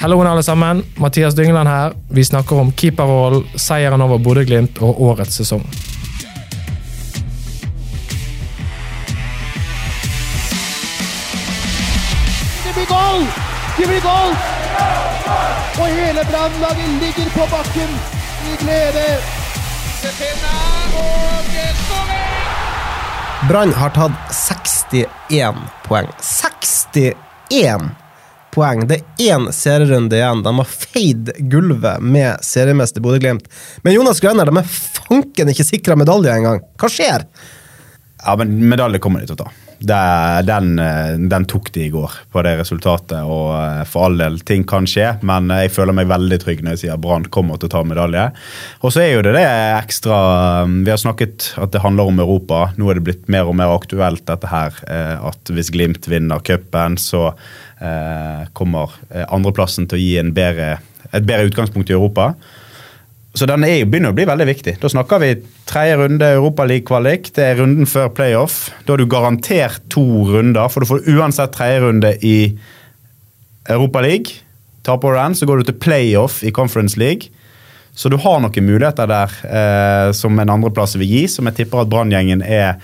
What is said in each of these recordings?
Halloen alle sammen. Mathias Dyngland her. Vi snakker om keeperrollen, seieren over Bodø-Glimt og årets sesong. Det blir goal! Det blir goal! Og hele brannlaget ligger på bakken i glede. Brann har tatt 61 poeng. 61 poeng! Det er én serierunde igjen. De har feid gulvet med seriemester Bodø-Glimt. Men Jonas Grønner, de er fanken ikke sikra medalje engang. Hva skjer? Ja, men medalje kommer de til å ta. Det, den, eh, den tok de i går på det resultatet. og eh, For all del, ting kan skje, men jeg føler meg veldig trygg når jeg sier Brann kommer til å ta medalje. Og så er jo det det ekstra Vi har snakket at det handler om Europa. Nå er det blitt mer og mer aktuelt dette her. eh, At hvis Glimt vinner cupen, så eh, kommer eh, andreplassen til å gi bedre, et bedre utgangspunkt i Europa. Så den er, begynner å bli veldig viktig. Da snakker vi tredje runde Europaliga-kvalik. Det er runden før playoff. Da har du garantert to runder, for du får uansett tredje runde i Europaliga. Taper du den, så går du til playoff i Conference League. Så du har noen muligheter der eh, som en andreplass vil gi, som jeg tipper at Branngjengen er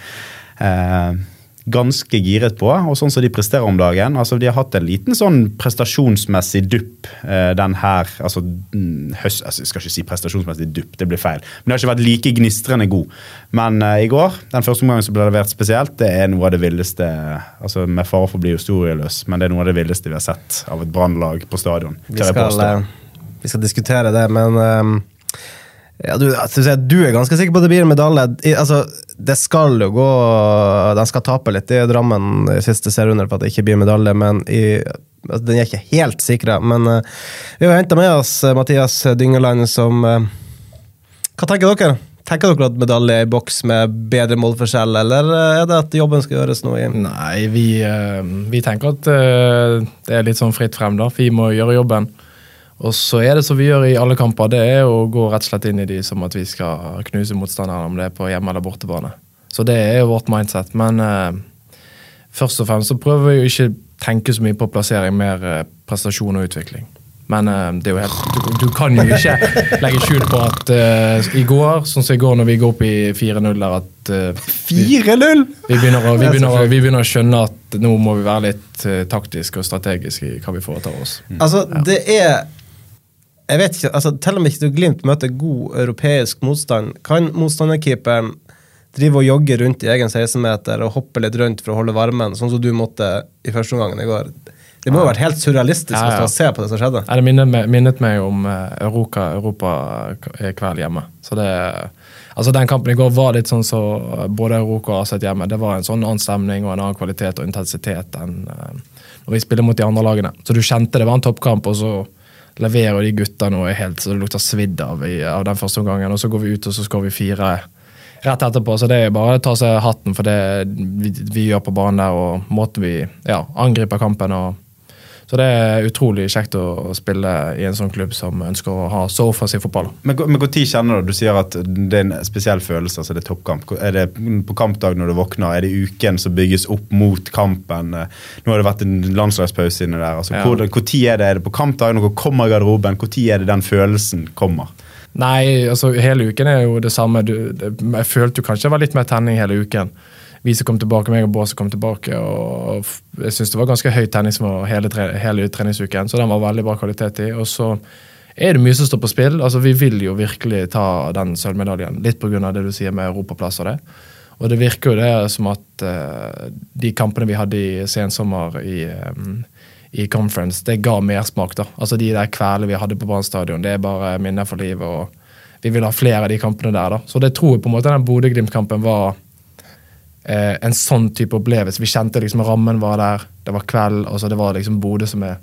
eh, ganske giret på. Og sånn som de presterer om dagen. altså De har hatt en liten sånn prestasjonsmessig dupp eh, den her altså, mm, høst, altså Jeg skal ikke si prestasjonsmessig dupp, det blir feil. Men det har ikke vært like gnistrende god. Men eh, i går, den første omgangen som ble levert spesielt, det er noe av det villeste altså Med fare for å bli historieløs, men det er noe av det villeste vi har sett av et brannlag på stadion. Vi skal, eh, vi skal diskutere det, men ehm, ja, du, du er ganske sikker på at det blir en medalje. Altså, det skal jo gå De skal tape litt i Drammen i siste serierunde for at det ikke blir medalje, men i, altså, den er ikke helt sikra. Men uh, vi har henta med oss eh, Mathias Dyngeland, som uh, Hva tenker dere? Tenker dere at medalje er i boks med bedre målforskjell, eller er det at jobben skal gjøres nå Nei, vi, uh, vi tenker at det er litt sånn fritt frem, da. Vi må gjøre jobben. Og så er det som vi gjør i alle kamper, det er å gå rett og slett inn i de som at vi skal knuse motstanderen, om det er på hjemme- eller bortebane. Så det er jo vårt mindset. Men eh, først og fremst så prøver vi jo ikke tenke så mye på plassering, mer eh, prestasjon og utvikling. Men eh, det er jo helt, du, du kan jo ikke legge skjul på at eh, i går, sånn som i går når vi går opp i 4-0 der at eh, 4-0?! vi begynner, å, vi, er begynner, å- vi begynner å skjønne at nå må vi være litt uh, taktiske og strategiske i hva vi foretar oss. Altså, det er Jeg vet ikke, altså, Til og med ikke Glimt møter god europeisk motstand, kan motstanderkeeperen drive og jogge rundt i egen 16-meter og hoppe litt rundt for å holde varmen, sånn som du måtte i første omgang i går? Det må jo ha vært helt surrealistisk Ja, ja. å se på det som skjedde. Ja, Det minnet meg, minnet meg om uh, Europa, Europa-kveld hjemme. Så det, altså Den kampen i går var litt sånn som så både Europa og Aset hjemme. Det var en sånn annen stemning og en annen kvalitet og intensitet enn eh, når vi spiller mot de andre lagene. Så du kjente det var en toppkamp, og så leverer de gutta er helt så det lukter svidd av i, av den første omgangen. Og så går vi ut og så skårer vi fire rett etterpå. Så det er bare å ta seg hatten for det vi, vi gjør på banen der, og måten vi ja, angriper kampen. og så det er utrolig kjekt å spille i en sånn klubb som ønsker å ha så offensiv fotball. Men men når kjenner du Du sier at det er en spesiell følelse, altså det er toppkamp. Er det på kampdag når du våkner? Er det uken som bygges opp mot kampen? Nå har det vært en landslagspause inni der. altså Ja. hvor, hvor tid er det? Er det på kampdag? Når kommer garderoben? Hvor tid er det den følelsen kommer? Nei, altså hele uken er jo det samme. Du, jeg følte jo kanskje det var litt mer tenning hele uken. Vi som kom tilbake, meg og Båse kom tilbake. og Jeg syns det var ganske høyt tennisnivå hele, tre, hele treningsuken, så den var veldig bra kvalitet i. Og så er det mye som står på spill. altså Vi vil jo virkelig ta den sølvmedaljen. Litt pga. det du sier med europaplass og det. Og det virker jo det som at uh, de kampene vi hadde i sensommer i, um, i conference, det ga mersmak. Altså De der kvelene vi hadde på Brann stadion, det er bare minner for livet. og Vi vil ha flere av de kampene der. da. Så det tror jeg på en måte den Bodø-Glimt-kampen var eh, en sånn type opplevelse. Vi kjente liksom rammen var der, det var kveld, altså det var liksom Bodø som er,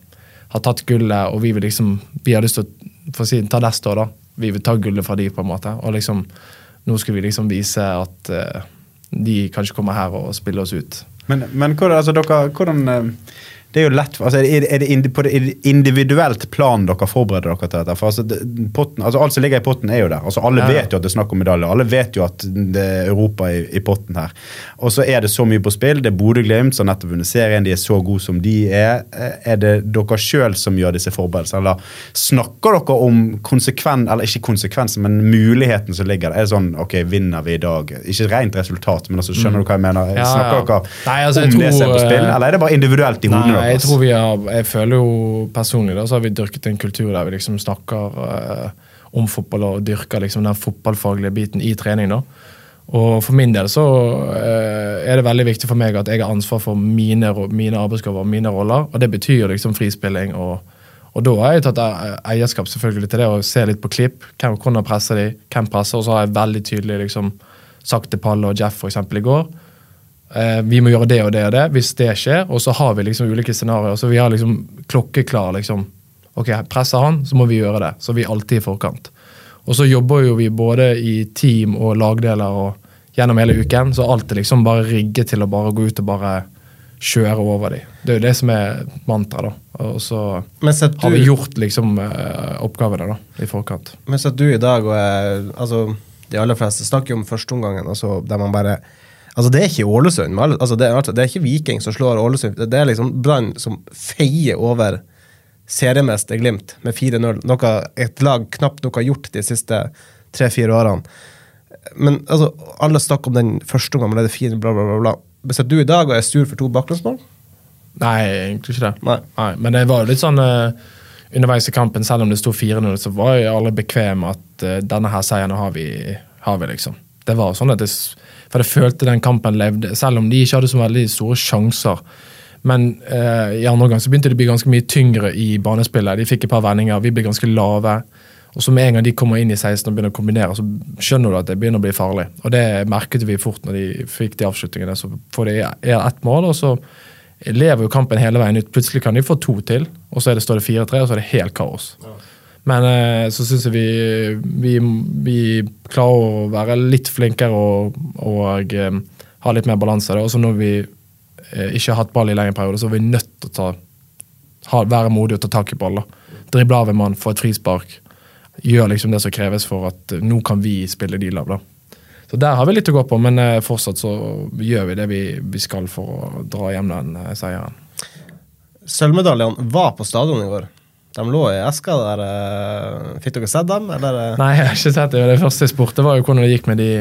har tatt gullet, og vi vil liksom Vi har lyst til å for å si, ta neste år, da. Vi vil ta gullet fra de, på en måte. Og liksom nå skulle vi liksom vise at eh, de kanskje kommer her og spiller oss ut. Men, men hvordan, altså, dere, hvordan eh, det er jo lett, altså er, det, på det individuelt plan dere forbereder dere til dette? For altså, potten, altså Alt som ligger i potten, er jo der. Altså Alle ja. vet jo at det er snakk om medalje. Alle vet jo at det er Europa i, i potten her. Og så er det så mye på spill. Det er Bodø-Glimt som nettopp vunnet serien. De er så gode som de er. Er det dere sjøl som gjør disse forberedelsene? Eller snakker dere om konsekvens, eller ikke konsekvensen, men muligheten som ligger der? Er det sånn ok, vinner vi i dag? Ikke rent resultat, men altså, skjønner mm. du hva jeg mener? Snakker ja. dere Nei, altså, om tror, det som er på spill, eller er det bare individuelt i hodene? Jeg tror vi har, jeg føler jo personlig da, så har vi dyrket en kultur der vi liksom snakker eh, om fotball og dyrker liksom den fotballfaglige biten i trening. da. Og For min del så eh, er det veldig viktig for meg at jeg har ansvar for mine, mine arbeidsoppgaver og mine roller. og Det betyr liksom frispilling. og, og da har jeg tatt eierskap selvfølgelig til det og ser litt på klipp. Hvem, hvordan presser de, hvem presser, og så har jeg veldig tydelig liksom sagt til Palle og Jeff for eksempel, i går vi må gjøre det og det og det hvis det skjer. Og så har vi liksom ulike scenarioer. Så vi har liksom klokkeklar liksom, Ok, presser han, så må vi gjøre det. Så vi er alltid i forkant. Og så jobber jo vi både i team og lagdeler og gjennom hele uken, så alt er liksom bare rigget til å bare gå ut og bare kjøre over dem. Det er jo det som er mantraet, da. Og så har vi gjort liksom eh, oppgavene da, i forkant. Men så at du i dag og jeg, altså, De aller fleste snakker jo om førsteomgangen, altså, der man bare Altså, det er ikke Ålesund. Altså, det, er, altså, det, er, ikke Viking som slår Ålesund. Det er liksom Brann som feier over seriemester Glimt med 4-0. Noe et lag knapt nok har gjort de siste tre-fire årene. Men altså, alle snakker om den første gangen, med det fire, bla, bla, bla. bla. Hvis du i dag og er sur for to baklengsmål? Nei, egentlig ikke det. Nei. Nei, men det var jo litt sånn uh, underveis i kampen, selv om det sto 4-0, så var jeg aldri bekvem at uh, denne her seieren har vi, har vi, liksom. Det var sånn at det for jeg følte den kampen levde, selv om de ikke hadde så veldig store sjanser. Men eh, i andre gang så begynte det å bli ganske mye tyngre i banespillet. De fikk et par vendinger, vi ble ganske lave. Og så med en gang de kommer inn i 16 og begynner å kombinere, så skjønner du at det begynner å bli farlig. Og det merket vi fort når de fikk de avslutningene. Så får de ett mål, og så lever jo kampen hele veien ut. Plutselig kan de få to til, og så det, står det 4-3, og så er det helt kaos. Ja. Men eh, så syns jeg vi, vi, vi, klarer å være litt flinkere og, og eh, ha litt mer balanse. Og når vi eh, ikke har hatt ball i lengre perioder, så er vi nødt til å ta, ha, være modige og ta tak i ball. Drible av en mann, få et frispark. Gjør liksom det som kreves for at nå kan vi spille de lav. Så Der har vi litt å gå på, men fortsatt så gjør vi det vi, vi skal for å dra hjem den seieren. Sølvmedaljene var på stadion i går. De lå i eska der. Eh, fikk dere sett dem? Eller? Nei, jeg har ikke sett det. Det første jeg spurte, var jo hvordan det gikk med de,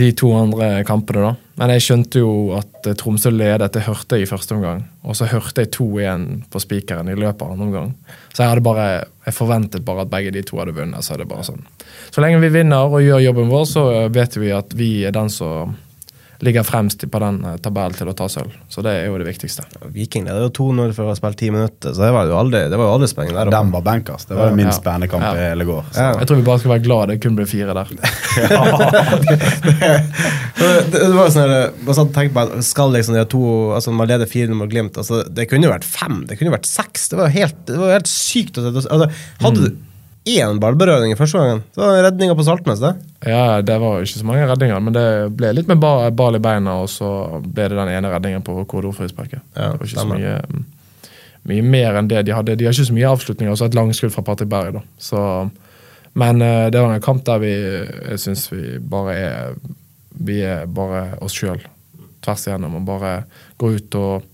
de to andre kampene. da. Men jeg skjønte jo at eh, Tromsø ledet, det hørte jeg i første omgang. Og så hørte jeg to igjen på spikeren i løpet av andre omgang. Så jeg hadde bare, jeg forventet bare at begge de to hadde vunnet. Så er det bare sånn. Så lenge vi vinner og gjør jobben vår, så vet vi at vi er den som ligger fremst på den eh, tabellen til å ta sølv. Så det er jo det viktigste. Viking det er jo 2-0 for å ha spilt ti minutter, så det var jo aldri, det var jo aldri spennende der. Den var bankers. Det var den minst spennende kamp ja. i hele går. Ja. Jeg tror vi bare skal være glad det kun ble fire der. det, det, var sånn bare sånn, tenkte på skal liksom de to, altså Man leder 4 mot Glimt. altså Det kunne jo vært fem, det kunne jo vært seks. Det var helt, det var helt sykt. Altså, hadde mm én ballberøring i første gangen. Så var redninga på Saltnes, det. Ja, det var ikke så mange redninger, men det ble litt med ball i beina, og så ble det den ene redningen på korridorfrisparket. Ja, det var ikke så mye, mye, mer enn det de hadde. De har ikke så mye avslutninger, og så et langskudd fra Patrick Berg. da. Så, men uh, det var en kamp der vi jeg syns vi bare er Vi er bare oss sjøl tvers igjennom og bare går ut og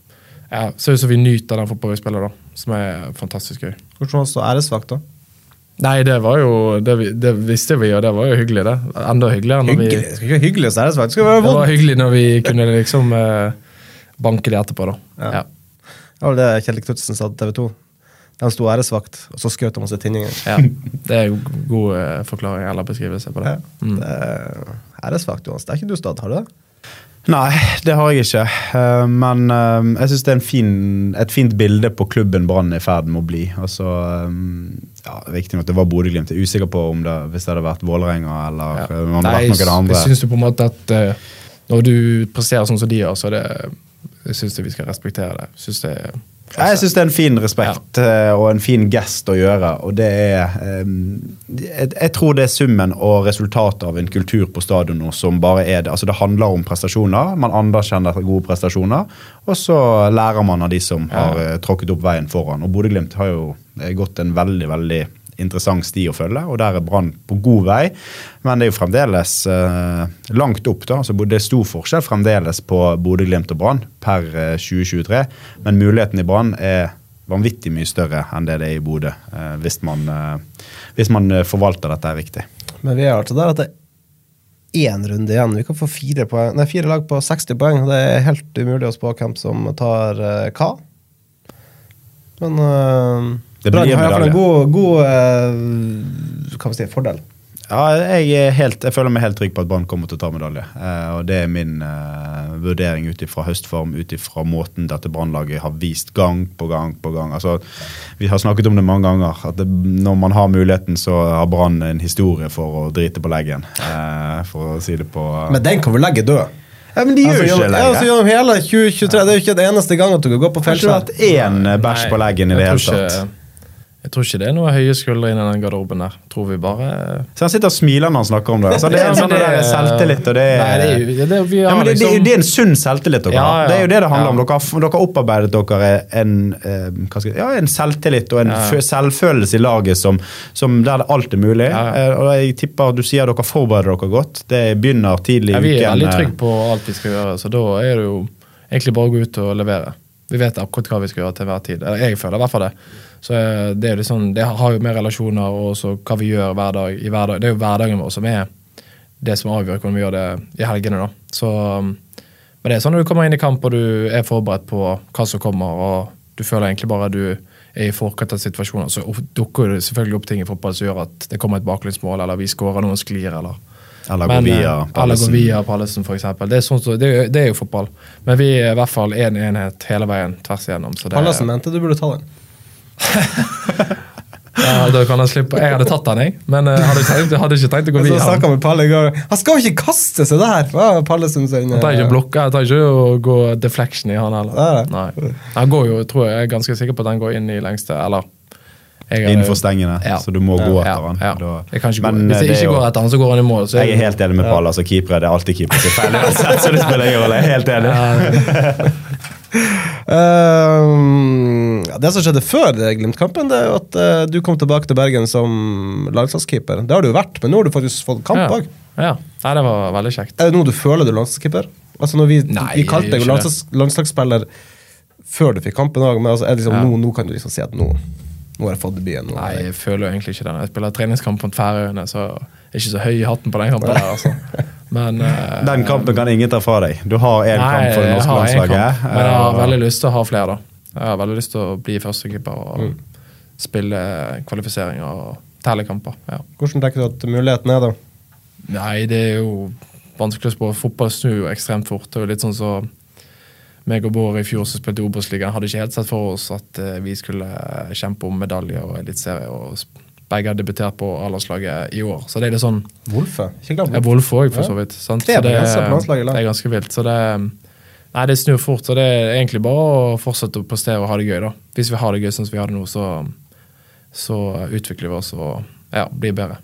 ja, Ser ut som vi nyter den fotballen vi spiller, da, som er fantastisk gøy. Hvordan var det æresvakt, da? Nei, det var jo Det, det visste vi, og det var jo hyggelig, det. Enda hyggeligere når hyggelig. vi Skal ikke hyggelig, så er det skal være vondt. det var hyggelig når vi kunne liksom eh, banke det etterpå, da. Ja. ja. Det var det Kjell Knutsen sa til TV 2. De sto æresvakt, og så skjøt de masse tinninger. Ja, Det er jo god eh, forklaring eller beskrivelse på det. Ja, mm. det æresvakt, Jonas. Det er ikke du, Stad. Har du det? Nei, det har jeg ikke. Eh, men eh, jeg syns det er fin, et fint bilde på klubben Brann er i ferd med å bli. Altså, ja, Riktignok det var Bodø-Glimt. Jeg er usikker på om det hvis det hadde vært Vålerenga eller ja. det Nei, vært noe det andre. Jeg syns på en måte at når du presterer sånn som de gjør, så er det, jeg syns vi skal respektere det. Synes det Jeg syns det er en fin respekt ja. og en fin gest å gjøre. og det er eh, jeg, jeg tror det er summen og resultatet av en kultur på stadion nå som bare er det. Altså Det handler om prestasjoner. Man anerkjenner gode prestasjoner. Og så lærer man av de som har eh, tråkket opp veien foran. Og Bodø-Glimt har jo eh, gått en veldig, veldig interessant sti å følge, og der er Brann på god vei. Men det er jo fremdeles eh, langt opp. da, altså Det er stor forskjell fremdeles på Bodø-Glimt og Brann per eh, 2023, men muligheten i Brann er vanvittig mye større enn det det er i Bodø, eh, hvis, eh, hvis man eh, forvalter dette riktig. Men vi er altså der at det er én runde igjen. Vi kan få fire, poeng, nei, fire lag på 60 poeng. Det er helt umulig å spå hvem som tar eh, hva. Men uh, blir Brann har iallfall en god, god eh, si, fordel. Ja, jeg, er helt, jeg føler meg helt trygg på at Brann kommer til å ta medalje. Eh, og Det er min eh, vurdering ut ifra høstform, ut ifra måten dette Brannlaget har vist gang på gang på gang. Altså, vi har snakket om det mange ganger, at det, når man har muligheten, så har Brann en historie for å drite på leggen. Eh, for å si det på Men den kan vel legge død? Ja, men de gjør Altså, jo ikke det ja, altså, gjør hele 2023, Det er jo ikke den eneste gang at du kan gå på Har ikke vært én eh, bæsj på leggen i det hele tatt. ikke- Jeg tror ikke det er noe høye skuldre inni den garderoben der. Tror vi bare Så Han sitter og smiler når han snakker om det. Så det er en sånn det der selvtillit, og det er Nei, det er det, vi ja, har men det, liksom det er en sunn selvtillit dere Ja, ja. Det er jo det det handler om. Dere har, dere har opparbeidet dere en, eh, jeg, ja, en selvtillit og en Ja. selvfølelse i laget som, som der det alt er mulig. Ja. Eh, og jeg tipper Du sier dere forbereder dere godt. Det begynner tidlig ja, uken. Vi er veldig eh, trygge på alt vi skal gjøre, så da er det jo egentlig bare å gå ut og levere. Vi vet akkurat hva vi skal gjøre til hver tid. Eller jeg føler i hvert fall det. Så eh, det, er liksom, det har jo med relasjoner og hva vi gjør hver dag. I hverdag. Det er jo hverdagen vår som er det som avgjør hvordan vi gjør det i helgene. da. Så, um, men det er sånn når du kommer inn i kamp og du er forberedt på hva som kommer, og du føler egentlig bare at du er i forkant av situasjoner, så dukker det selvfølgelig opp ting i fotball som gjør at det kommer et baklengsmål, eller vi skårer noen sklir, eller Eller men, gå via eh, Eller gå Pallesen. via Pallesen, for eksempel. Det er, sånn, det, er, det er jo fotball. Men vi er i hvert fall én en enhet hele veien tvers igjennom. Så Pallesen mente du burde ta den. ja, da kan jeg slippe. Jeg hadde tatt den, jeg. Men jeg hadde, tenkt, hadde ikke tenkt å gå via han. med Palle. Han skal jo ikke kaste seg der! Er Pallesen sin Jeg tar ikke blokka, jeg tar ikke å gå deflection i han heller. Nei. Han går jo, tror jeg, jeg er ganske sikker på at han går inn i lengste, eller er- Innenfor stengene, Ja. så du må gå Ja, etter han. ja. Men, hvis eh, jeg er ikke jo- går etter han, så går han i mål. Så Jeg er helt enig med Pall. altså Keepere det er alltid keepere som er feil. uansett, Så det spiller ingen rolle. Helt enig. Ehm, ja, det som skjedde før Glimt-kampen, det er jo at uh, du kom tilbake til Bergen som landslagskeeper. Det har du jo vært, men nå har du faktisk fått kamp ja. òg. ja. Nei, det var veldig kjekt. Er det nå du føler du er landslagskeeper? Altså når Vi, Nei, vi kalte deg landslags, landslagsspiller før du fikk kampen òg, men altså, er det liksom, Ja. nå, nå kan du liksom si at nå, nå har jeg fått debuten. Nei, jeg- føler jo egentlig ikke det. Jeg spiller treningskamp mot Færøyene, så jeg er ikke så høy i hatten på den kampen der, altså. Men uh, Den kampen kan ingen ta fra deg. Du har én kamp for det norske har en landslaget. kamp, Men jeg har Eh, veldig lyst til å ha flere, da. Jeg har veldig lyst til å bli førstekeeper og Mm. spille kvalifiseringer og tellekamper. Ja. Hvordan tenker du at muligheten er, da? Nei, det er jo vanskelig å spå. Fotball snur jo ekstremt fort. Det er jo litt sånn så meg og Bård i fjor som spilte Obos-ligaen, hadde ikke helt sett for oss at eh, vi skulle eh, kjempe om medaljer og eliteserie. og Begge har debutert på A-landslaget i år. Så det er litt sånn Wolfe? Ikke glem Jeg er Wolf òg, for så vidt. Sant? Tre Så det, det er ganske vilt. Så det Nei, det snur fort, Så det er egentlig bare å fortsette å prestere og ha det gøy, da. Hvis vi har det gøy sånn som vi har det nå, så, så utvikler vi oss og ja, blir bedre.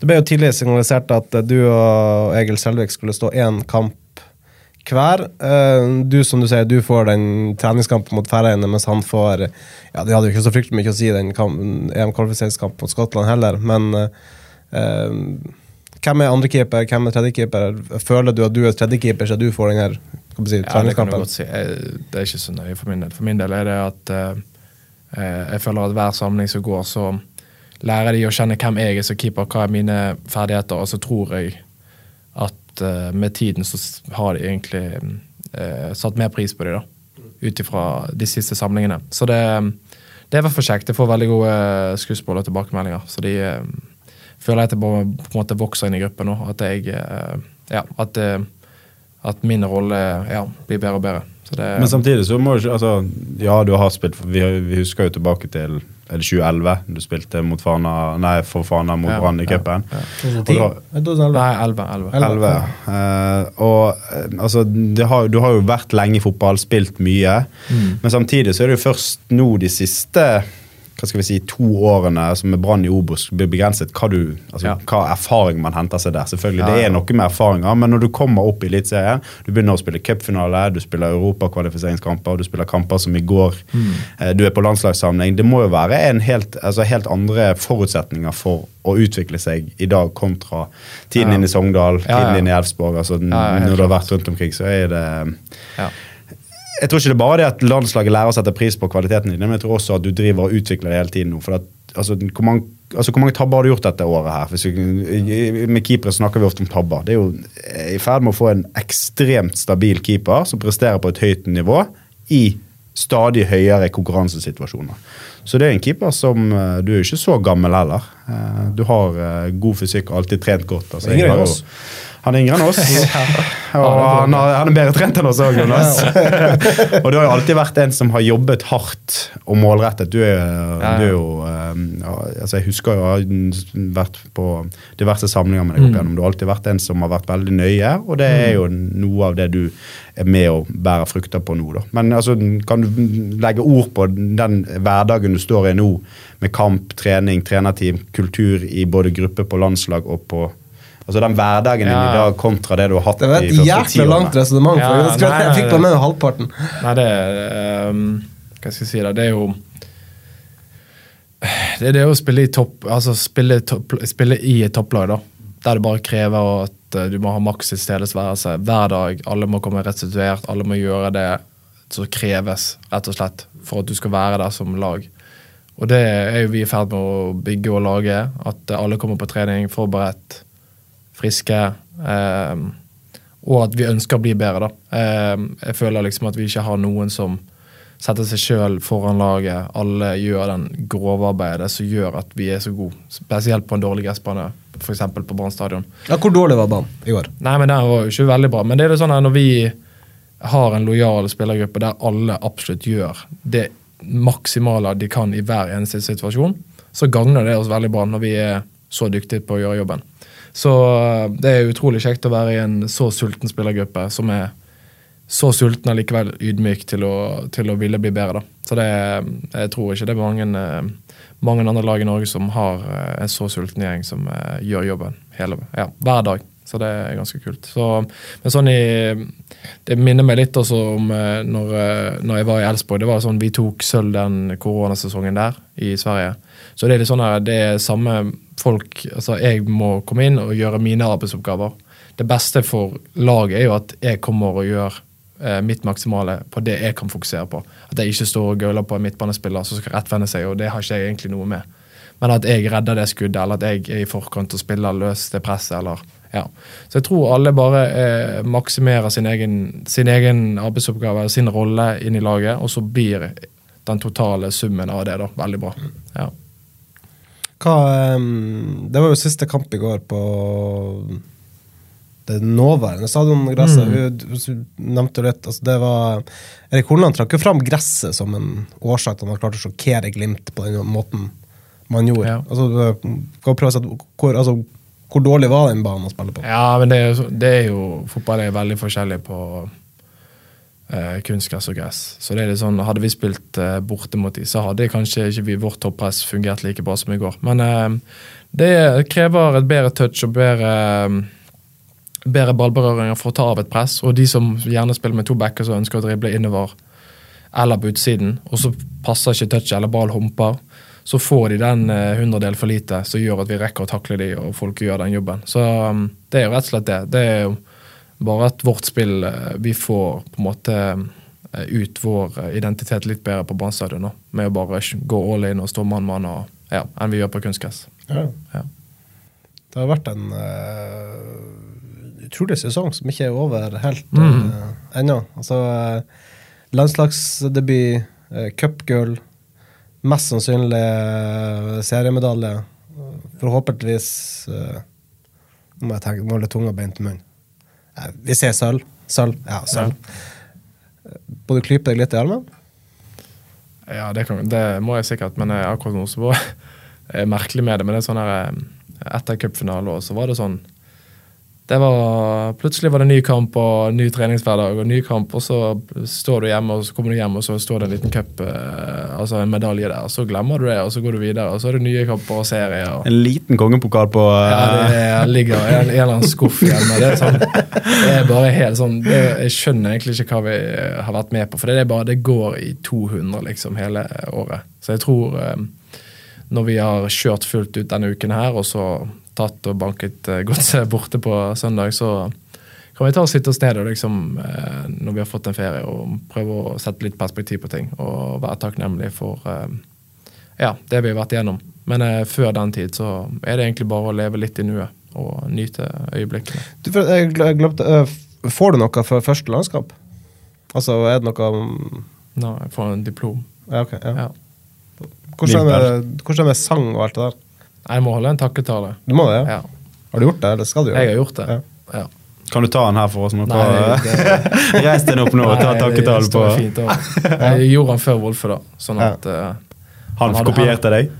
Det ble jo tidlig signalisert at du og Egil Selvik skulle stå én kamp hver. Eh, Du som du sier, du får den treningskampen mot Færøyene, mens han får Ja, De hadde jo ikke så fryktelig mye å si den EM-kvalifiseringskampen mot Skottland heller, men eh, hvem er andrekeeper, hvem er tredjekeeper? Føler du at du er tredjekeeper, så du får den her si, Ja, det treningskampen? godt si. Det er ikke så nøye for min del. For min del er det at eh, jeg føler at hver samling som går, så lærer de å kjenne hvem jeg er som keeper, hva er mine ferdigheter, og så tror jeg eh, med tiden så har de egentlig eh, satt mer pris på dem, da. Ut ifra de siste samlingene. Så det, det er i hvert fall kjekt. Jeg får veldig gode skuespill og tilbakemeldinger. Så de eh, føler at jeg bare på en måte vokser inn i gruppen nå. At jeg eh, Ja, at, eh, at min rolle ja, blir bedre og bedre. Så det, Men samtidig så må du ikke altså, Ja, du har spilt vi, vi husker jo tilbake til er det 2011. Du spilte mot Fana, nei, for Fana mot Ja, Brann i ja, cupen. ja. ja. Nei, 11. 11. 11. Eh, og eh, altså, det har, du har jo vært lenge i fotball, spilt mye. Mm. Men samtidig så er det jo først nå de siste hva skal vi si, to årene som med Brann i Obos blir begrenset hva, du, altså, Ja. hva erfaring man henter seg der. Selvfølgelig, Ja, Det er noe med erfaringer, men når du kommer opp i Eliteserien, du begynner å spille cupfinale, du spiller europakvalifiseringskamper, du spiller kamper som i går, Mm. eh, du er på landslagssamling. Det må jo være en helt, altså, helt andre forutsetninger for å utvikle seg i dag kontra tiden Ja. inne i Sogndal, tiden ja. inn i Elfsborg. Altså, Ja, ja, når du har vært rundt omkring, så er det Ja. Jeg tror ikke det er bare det at landslaget lærer å sette pris på kvaliteten din, men jeg tror også at du driver og utvikler det hele tiden nå. For at, altså, hvor, mange, altså, hvor mange tabber har du gjort dette året her? Vi, med keepere snakker vi ofte om tabber. Det er jo i ferd med å få en ekstremt stabil keeper som presterer på et høyt nivå i stadig høyere konkurransesituasjoner. Så det er en keeper som eh, Du er jo ikke så gammel heller. Eh, Du har eh, god fysikk og alltid trent godt. Altså, jeg har jo-. Han er yngre enn oss. Og han, har, han er bedre trent enn oss òg, Jonas. og du har jo alltid vært en som har jobbet hardt og målrettet. Du er, du er jo eh, altså Jeg husker jo jeg har vært på diverse samlinger med deg opp Mm. igjennom. Du har alltid vært en som har vært veldig nøye, og det er jo noe av det du er med og bærer frukter på nå. da. Men altså, kan du legge ord på den hverdagen du står i nå, med kamp, trening, trenerteam, kultur i både gruppe på landslag og på Altså den hverdagen din Ja. i dag kontra det du har hatt Det var et jævlig jækla langt resonnement. Ja, jeg nei, jeg fikk bare med halvparten. Nei, det er ehm, Hva skal jeg si Det, Det er jo Det er det å spille i topp Altså spille, topp, spille i et topplag, da. Der det bare krever at eh, du må ha maks tilstedeværelse hver dag. Alle må komme restituert, alle må gjøre det som kreves, rett og slett, for at du skal være der som lag. Og det er jo vi i ferd med å bygge og lage. At alle kommer på trening forberedt, friske. Eh, og at vi ønsker å bli bedre, da. Eh, jeg føler liksom at vi ikke har noen som setter seg sjøl foran laget. Alle gjør den grovarbeidet som gjør at vi er så gode. Spesielt på en dårlig gressbane, f.eks. på Brann stadion. Ja, hvor dårlig var banen i går? Nei, men den var jo ikke veldig bra. Men det er det sånn at når vi har en lojal spillergruppe der alle absolutt gjør det maksimale de kan i hver eneste situasjon, så gagner det oss veldig bra når vi er så dyktige på å gjøre jobben. Så eh, det er utrolig kjekt å være i en så sulten spillergruppe som er så sulten og likevel ydmyk til å, til å ville bli bedre. Da. Så det, jeg tror ikke det er mange, eh, mange andre lag i Norge som har eh, en så sulten gjeng som eh, gjør jobben hele, ja, hver dag. Så det er ganske kult. Så, men sånn i, Det minner meg litt også om eh, når, eh, når jeg var i Elsborg. Det var sånn Vi tok sølv den koronasesongen der i Sverige. Så det er litt sånn her, det er samme folk altså Jeg må komme inn og gjøre mine arbeidsoppgaver. Det beste for laget er jo at jeg kommer og gjør eh, mitt maksimale på det jeg kan fokusere på. At jeg ikke står og gauler på en midtbanespiller som skal rettvende seg, og det har ikke jeg egentlig noe med. Men at jeg redder det skuddet, eller at jeg er i forkant og spiller løs det presset, eller ja. Så jeg tror alle bare eh, maksimerer sin egen, sin egen arbeidsoppgave, sin rolle inn i laget, og så blir den totale summen av det da veldig bra. Ja. Hva, um, det var jo siste kamp i går på det nåværende stadiongresset. Mm. Du nevnte jo litt, altså det var Erik Horneland trakk jo fram gresset som en årsak til at han klarte å sjokkere Glimt på den måten man gjorde. Ja. Altså, sette, hvor, altså, hvor dårlig var den banen å spille på? Ja, men det er, det er jo Fotball er veldig forskjellig på eh, kunstgress og gress. Så det er litt sånn, Hadde vi spilt eh, borte mot dem, så hadde kanskje ikke vi vårt toppress fungert like bra som i går. Men eh, det krever et bedre touch og bedre bedre ballberøringer for å ta av et press. Og de som gjerne spiller med to backer som ønsker å drible innover eller på utsiden, og så passer ikke touchet eller ball humper, så får de den eh, hundredel for lite som gjør at vi rekker å takle de, og folk gjør den jobben. Så um, det er jo rett og slett det. Det er jo bare at vårt spill eh, Vi får på en måte eh, ut vår eh, identitet litt bedre på Brann med å bare gå all in og stå mann-mann ja, enn vi gjør på kunstgress. Ja. Ja. Det har vært en uh, utrolig sesong som ikke er over helt Mm. uh, ennå. Altså, uh, landslagsdebut, uh, cupgull, mest sannsynlig seriemedalje. Forhåpentligvis uh, må jeg tenke, må holde tunga beint i munnen. Vi ser sølv. Sølv. Ja, sølv. Må du klype deg litt i armen? Ja, det, kan, det må jeg sikkert, men akkurat nå så var det merkelig med det. Men det er sånn her eh, Etter cupfinalen så var det sånn det var, Plutselig var det ny kamp og ny treningshverdag og ny kamp, og så står du hjemme, og så kommer du hjem, og så står det en liten cup, eh, altså en medalje der. Så glemmer du det, og så går du videre, og så er det nye kamper og serier. Og, En liten kongepokal på ja, eh, det er, ligger i en, en eller annen skuff hjemme. Det er, sånn, det er bare helt sånn det, Jeg skjønner egentlig ikke hva vi eh, har vært med på, for det er bare, det går i 200 liksom hele året. Så jeg tror eh, når vi har kjørt fullt ut denne uken her, og så tatt og banket eh, godset borte på søndag, så kan vi ta og sitte oss ned og liksom, eh, når vi har fått en ferie, og prøve å sette litt perspektiv på ting. Og være takknemlig for eh, ja, det vi har vært igjennom. Men før den tid så er det egentlig bare å leve litt i nuet og nyte øyeblikkene. Du, jeg glemte, får du noe for første landskap? Altså, er det noe Nei, jeg får en diplom. Ja, ok. Ja. Ja. Hvordan, er det, hvordan er det med sang og alt det der? Jeg må holde en takketale. Du må det, ja? Ja. Har du gjort det, eller skal du gjøre Jeg har gjort det. Ja. Ja. Kan du ta den her for oss nå? Nei, det, Reis den opp nå og ta takketalen på fint. Jeg gjorde den før Wolfe, da. Sånn Ja. at eh, Han Han kopierte deg?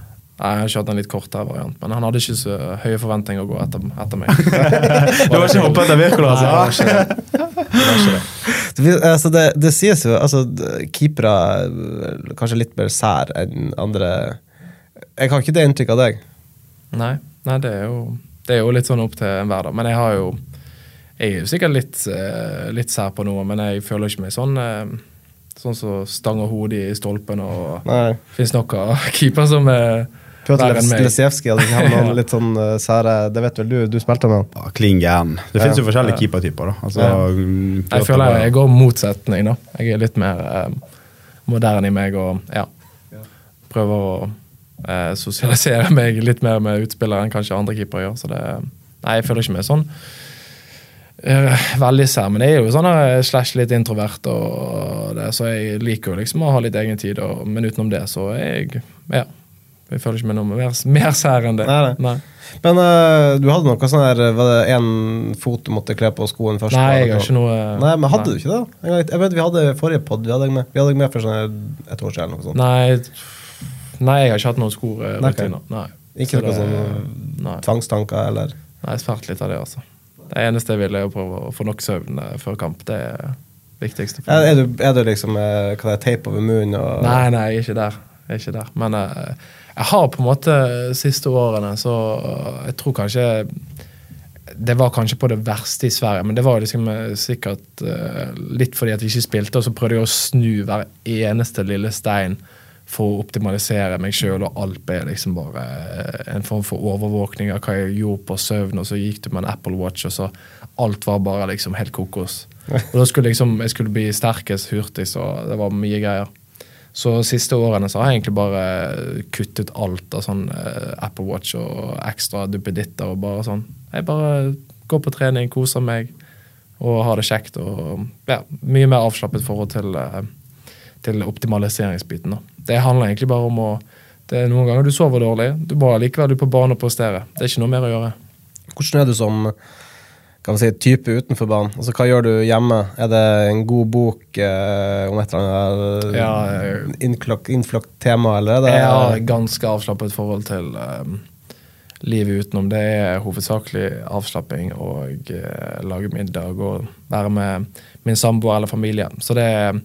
Nei, Jeg kjørte en litt kortere variant, men han hadde ikke så høye forventninger å gå etter, etter meg. Du har ikke hoppet etter Wirkola, Nei, det var altså? ikke det. Det var ikke det. Det, altså det, det sies jo altså, Keepere er kanskje litt mer sær enn andre Jeg har ikke det inntrykk av deg. Nei, nei det, er jo, det er jo litt sånn opp til enhver, da. Men jeg har jo Jeg er jo sikkert litt, eh, litt sær på noe, men jeg føler ikke meg sånn eh, Sånn som stanger hodet i stolpen og. Fins nok av keeper som er Pjotr enn hadde han noen litt sånn uh, sære Det vet vel du, du spilte med han? Ja, Klin gæren. Det finnes jo Ja. forskjellige keepertyper. da. Altså, Ja. Jeg føler jeg, jeg går motsetning, da. Jeg er litt mer eh, moderne i meg og ja, prøver å eh, sosialisere meg litt mer med utspillere enn kanskje andre keepere gjør. Så det, nei, jeg føler ikke meg sånn eh, veldig sær. Men jeg er jo sånn eh, slash litt introvert, og det, så jeg liker jo liksom å ha litt egen tid. Og, men utenom det så er jeg ja, jeg føler ikke meg noe mer, mer sær enn det. Nei, nei. Men uh, du hadde noe sånn her Var det én fot du måtte kle på skoen først? Nei, jeg har ikke noe Nei, men hadde du ikke det? Jeg vet Vi hadde forrige pod, vi hadde deg med Vi hadde med for sånn et år siden. eller noe sånt. Nei, nei, jeg har ikke hatt noen Nei, skorrutiner. Nei. Ikke noen noe sånn tvangstanker eller Nei, svært litt av det, altså. Det eneste jeg vil, er å prøve å få nok søvn eh, før kamp. Det er det viktigste. for meg. er, du, er du liksom eh, hva det er, teip over munnen og Nei, nei, jeg er ikke der. Jeg er ikke der. Men jeg, jeg har på en måte siste årene, så jeg tror kanskje Det var kanskje på det verste i Sverige, men det var liksom eh, sikkert eh, litt fordi at vi ikke spilte, og så prøvde jeg å snu hver eneste lille stein for å optimalisere meg sjøl, og alt ble liksom bare eh, en form for overvåkning av hva jeg gjorde på søvn, og så gikk du med en Apple Watch, og så alt var bare liksom helt kokos. Og da skulle liksom, jeg skulle bli sterkest, hurtig, så det var mye greier. Så siste årene så har jeg egentlig bare kuttet alt av sånn eh, Apple Watch og ekstra duppeditter og bare sånn. Jeg bare går på trening, koser meg og har det kjekt. og ja, Mye mer avslappet forhold til, eh, til optimaliseringsbiten. da. Det handler egentlig bare om å det er Noen ganger du sover dårlig, du må likevel du på banen og prestere. Det er ikke noe mer å gjøre. Hvordan er du som kan man si, type utenfor banen? Altså, hva gjør du hjemme? Er det en god bok eh, om et eller annet Ja, eh, innfløkt tema, eller er det Jeg har ganske avslappet forhold til um, livet utenom. Det er hovedsakelig avslapping og uh, lage middag og være med min samboer eller familie. Så det er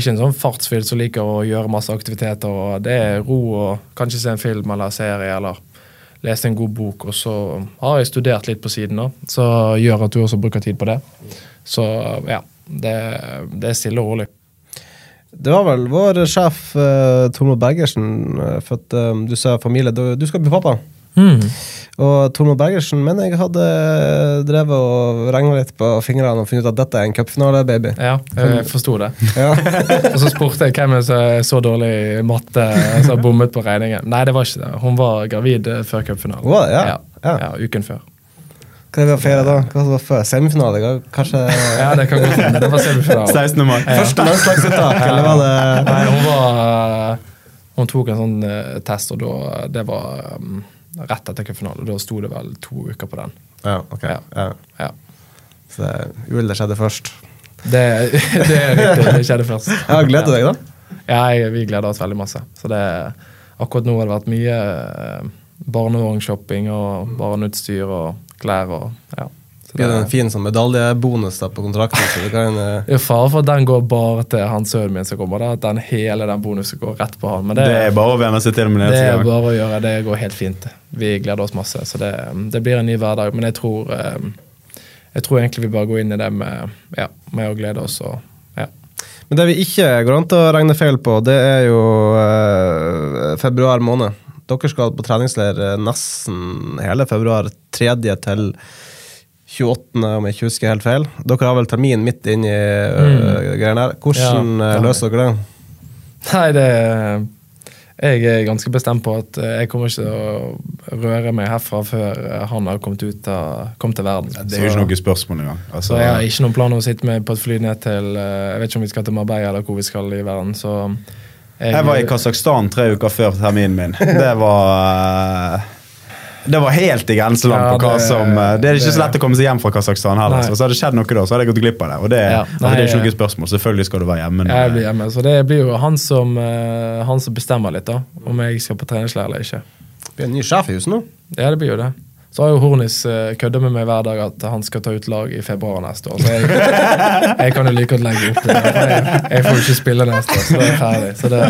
ikke en sånn fartsfylt som liker å gjøre masse aktiviteter. og Det er ro og kanskje se en film eller serie eller lese en god bok. Og så har jeg studert litt på siden, da, så gjør at du også bruker tid på det. Så ja, det, det er stille og rolig. Det var vel vår sjef uh, Tormod Bergersen eh, for at eh, du sa familie. Du, du skal bli pappa. Og Tormod Bergersen mener jeg hadde drevet og regna litt på fingrene og funnet ut at dette er en cupfinale-baby. Ja, jeg forsto det. Ja. Og så spurte jeg hvem som er så dårlig i matte som har bommet på regningen. Nei, det var ikke det. Hun var gravid eh, før cupfinalen. Ja. Ja. Ja. ja, uken før. Hva er det vi har feira da? Hva var før? Semifinale? Kanskje Ja, det kan godt hende. Det var semifinale. 16. mai. første landslagsuttak, eller var det Nei, hun var eh, Hun tok en sånn eh, test, og da Det var um, rett etter cupfinalen. Da sto det vel to uker på den. Ja, ok. Ja. Ja. Så det- uhellet skjedde først. Det, det er riktig. Det skjedde først. Ja, gleder du deg, da? Ja, jeg, vi gleder oss veldig masse. Så det, akkurat nå har det vært mye eh, barnevognshopping og barneutstyr og klær og ja. Så det en fin sånn medaljebonus da på kontrakten? så det kan... det er fare for at den går bare til han sønnen min som kommer. da, At den hele den bonusen går rett på han. Men det, Det er bare å venne seg til med det Det er bare å gjøre. Det går helt fint. Vi gleder oss masse. Så det, det blir en ny hverdag. Men jeg tror, eh, jeg tror egentlig vi bare går inn i det med, ja, med å glede oss. og. Men det vi ikke går an til å regne feil på, det er jo eh, februar måned. Dere skal på treningsleir eh, nesten hele februar, 3. til 28., om jeg ikke husker helt feil. Dere har vel termin midt inni mm. greiene her. Hvordan Ja, ja. løser dere det? Nei, det Jeg er ganske bestemt på at eh, jeg kommer ikke til å røre meg herfra før han har kommet ut av, kommet til verden. Det er jo ikke noe spørsmål engang. Så Altså, jeg har ikke noen plan om å sitte med på et fly ned til Jeg vet ikke om vi skal til Marbella eller hvor vi skal i verden, så jeg var i Kasakhstan tre uker før terminen min. Det var det var helt i grenseland Ja, på hva det- som eh, Det er ikke så lett å komme seg hjem fra Kasakhstan heller. Nei. Så, så hadde det skjedd noe da, så hadde jeg gått glipp av det. Og det, Ja, altså, det er nei, ikke noe spørsmål. Selvfølgelig skal du være hjemme. når- Jeg blir hjemme, så det blir jo han som, eh, han som bestemmer litt, da. Om jeg skal på treningsleir eller ikke. Det blir en ny sjef i huset nå. Ja, det blir jo det. Så har jo Hornis uh, kødda med meg hver dag at han skal ta ut lag i februar neste år. Så jeg, jeg kan jo like godt legge opp det. Jeg, jeg får jo ikke spille neste år, så det er ferdig. Så, det,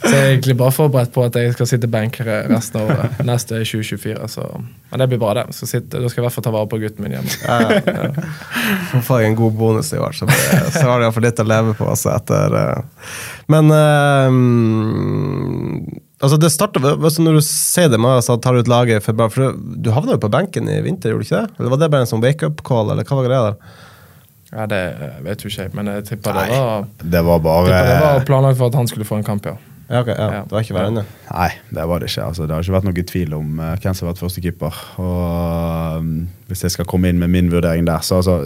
så jeg er egentlig bare forberedt på at jeg skal sitte benk resten av året. Neste er 2024, så Men det blir bra, det. Så sitte, da skal jeg i hvert fall ta vare på gutten min hjemme. Ja. får jeg en god bonus i år, så, det, så har du iallfall litt å leve på. også etter, eh. Men eh, altså det starter, altså Når du sier det med at tar ut laget for, for Du, du havna jo på benken i vinter, gjorde du ikke det? Eller var det bare en sånn wake-up-call, eller hva var greia der? Ja, Det vet jo ikke men jeg tipper det var, Det var bare det var planlagt for at han skulle få en kamp, ja. Ja, ok, ja, Ja. Det var ikke verre ennå. Nei, det var det ikke. Altså, det har ikke vært noen tvil om eh, hvem som har vært førstekeeper. Og um, hvis jeg skal komme inn med min vurdering der, så altså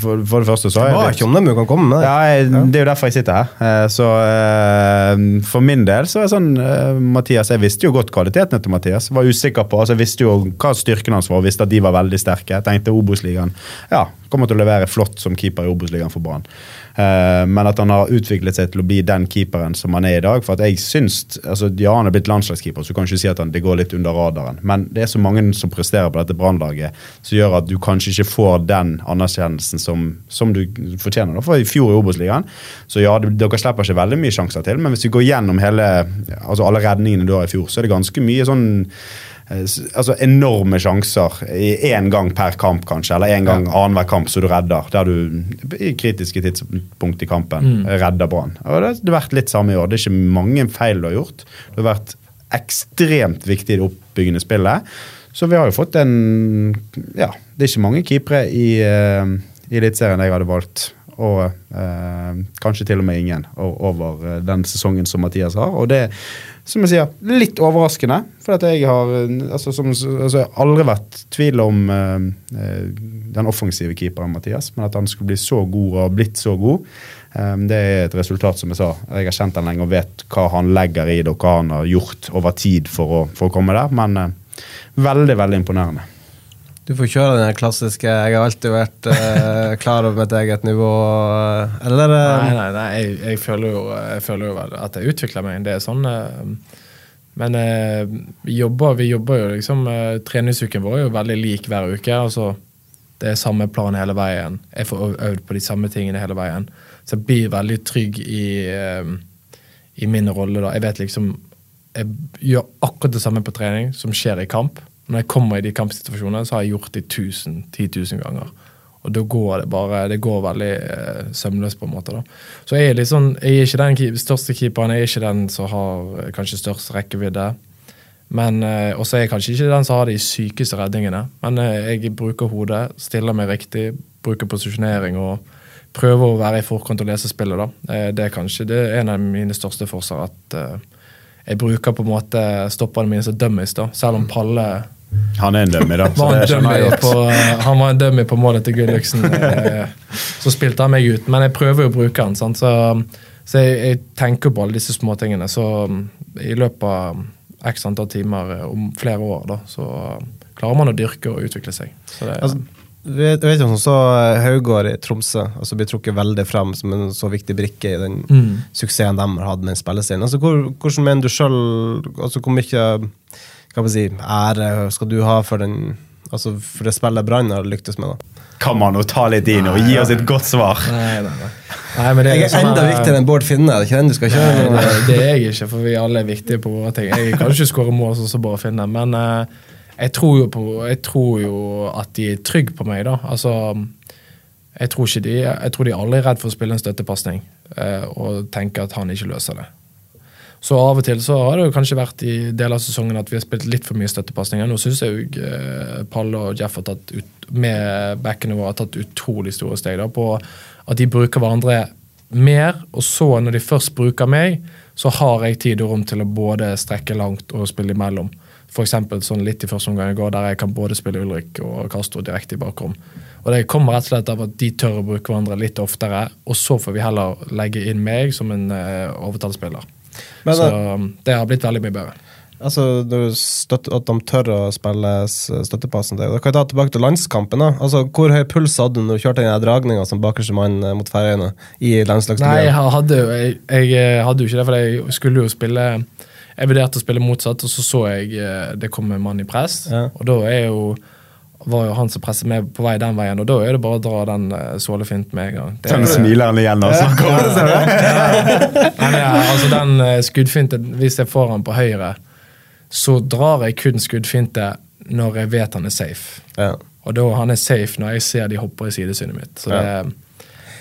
For, for det første så har jeg ikke om dem du kan komme med. Ja, jeg, Det er jo derfor jeg sitter her. Eh, Så eh, For min del så er det sånn eh, Mathias, Jeg visste jo godt kvalitetene til Mathias. Var usikker på, altså Jeg visste jo hva styrken hans var, og visste at de var veldig sterke. Jeg tenkte Obos-ligaen ja, kommer til å levere flott som keeper i Obos-ligaen for Brann. Men at han har utviklet seg til å bli den keeperen som han er i dag. For at jeg syns, altså Ja, han er blitt landslagskeeper, så du kan ikke si at han, det går litt under radaren. Men det er så mange som presterer på dette Brannlaget som gjør at du kanskje ikke får den anerkjennelsen som, som du fortjener. da. For i fjor i Obos-ligaen, så ja, dere slipper ikke veldig mye sjanser til, men hvis vi går gjennom hele, altså alle redningene du har i fjor, så er det ganske mye sånn eh, altså enorme sjanser i én gang per kamp, kanskje, eller én gang annenhver kamp som du redder. Der du i kritiske tidspunkt i kampen redder Brann. Det det har vært litt samme i år. Det er ikke mange feil du har gjort. Du har vært ekstremt viktig i det oppbyggende spillet. Så vi har jo fått en Ja, det er ikke mange keepere i, uh, Eliteserien jeg hadde valgt. Og eh, kanskje til og med ingen over eh, den sesongen som Mathias har. Og det som jeg sier, litt overraskende. For at jeg har altså, som, altså, jeg har aldri vært tvil om eh, den offensive keeperen Mathias, men at han skulle bli så god og blitt så god, eh, det er et resultat, som jeg sa. Jeg har kjent han lenge og vet hva han legger i det, og hva han har gjort over tid for å, for å komme der. Men veldig, veldig imponerende. Du får kjøre den klassiske 'jeg har alltid vært uh, klar over mitt eget nivå', eh, eller? Nei, nei, nei jeg, jeg, føler jo, jeg føler jo at jeg utvikler meg. Det er sånn uh, Men eh, vi jobber, vi jobber jo liksom eh, Treningsuken vår er jo veldig lik hver uke. altså Det er samme plan hele veien. Jeg får øvd på de samme tingene hele veien. Så jeg blir veldig trygg i, eh, i min rolle. da. Jeg vet liksom Jeg gjør akkurat det samme på trening som skjer i kamp. Når jeg kommer i de kampsituasjonene, så har jeg gjort det 1000, 10 000 ganger. Og da går det bare Det går veldig eh, sømløst, på en måte. da. Så jeg er litt sånn, jeg er ikke den største keeperen, jeg er ikke den som har eh, kanskje størst rekkevidde. Men eh, også er jeg kanskje ikke den som har de sykeste redningene. Men eh, jeg bruker hodet, stiller meg riktig, bruker posisjonering og prøver å være i forkant og lese spillet. da. Eh, det er kanskje det er en av mine største forser. At eh, jeg bruker på en måte stopperne mine som dummies, da. Selv om Palle Han er en dummy, da. Så var en dummy på, eh, han var en dummy på målet til Gulliksen. eh, Så spilte han meg ut, men jeg prøver jo å bruke han. Sant? Så, så jeg, jeg tenker på alle disse småtingene. Så mm, i løpet av x antall timer eh, om flere år, da, så klarer man å dyrke og utvikle seg. Så det, Altså, vet, vet ikke, så Haugård i Tromsø altså blir trukket veldig frem som en så viktig brikke i den Mm. suksessen de har hatt med spillestilen. Altså, hvor, hvordan mener du sjøl altså, Hvor mye hva man si, ære skal du ha for, den, altså, for det spillet Brann har lyktes med? da? Kan man jo ta litt inn og gi oss et godt svar? Nei, nei, nei. nei men det Jeg er sånn, enda eh, viktigere enn Bård Finne. er ikke den du skal kjøre? Nei, nå? det, det er jeg ikke, for vi alle er viktige på våre ting. Jeg kan ikke skåre mål sånn som Bård Finne, men eh, jeg, tror jo på, jeg tror jo at de er trygge på meg, da. Altså, jeg tror, de, jeg tror de aldri er redd for å spille en støttepasning eh, og tenke at han ikke løser det. Så av og til så har det jo kanskje vært i deler av sesongen at vi har spilt litt for mye støttepasninger. Nå syns jeg jo eh, Palle og Jeff har tatt ut, med backene våre har tatt utrolig store steg da, på at de bruker hverandre mer. Og så, når de først bruker meg, så har jeg tid og rom til å både strekke langt og spille imellom. For eksempel sånn litt i første omgang i går, der jeg kan både spille Ulrik og Castro direkte i bakrom. Og Det kommer rett og slett av at de tør å bruke hverandre litt oftere, og så får vi heller legge inn meg som en uh, overtallsspiller. Men, så eh, um, det har blitt veldig mye bedre. Altså, støtter, At de tør å spille støttepassen til deg. Da kan jeg ta tilbake til landskampen. da. Altså, Hvor høy puls hadde du når du kjørte den dragninga som bakerste mann eh, mot Færøyene i Nei, jeg hadde, jo- jeg, jeg hadde jo ikke det, for jeg skulle jo spille Jeg vurderte å spille motsatt, og så så jeg eh, det kom en mann i press. Ja. Og da er jo var jo han som presset meg på vei den veien, og da er det bare å dra den sålefint sålefinten med en gang. Det er- smiler han igjen og snakker om det. Nei, men ja, altså den skuddfinten, hvis jeg får han på høyre, så drar jeg kun skuddfinte når jeg vet han er safe. Ja. Og da han er safe når jeg ser de hopper i sidesynet mitt. Så det,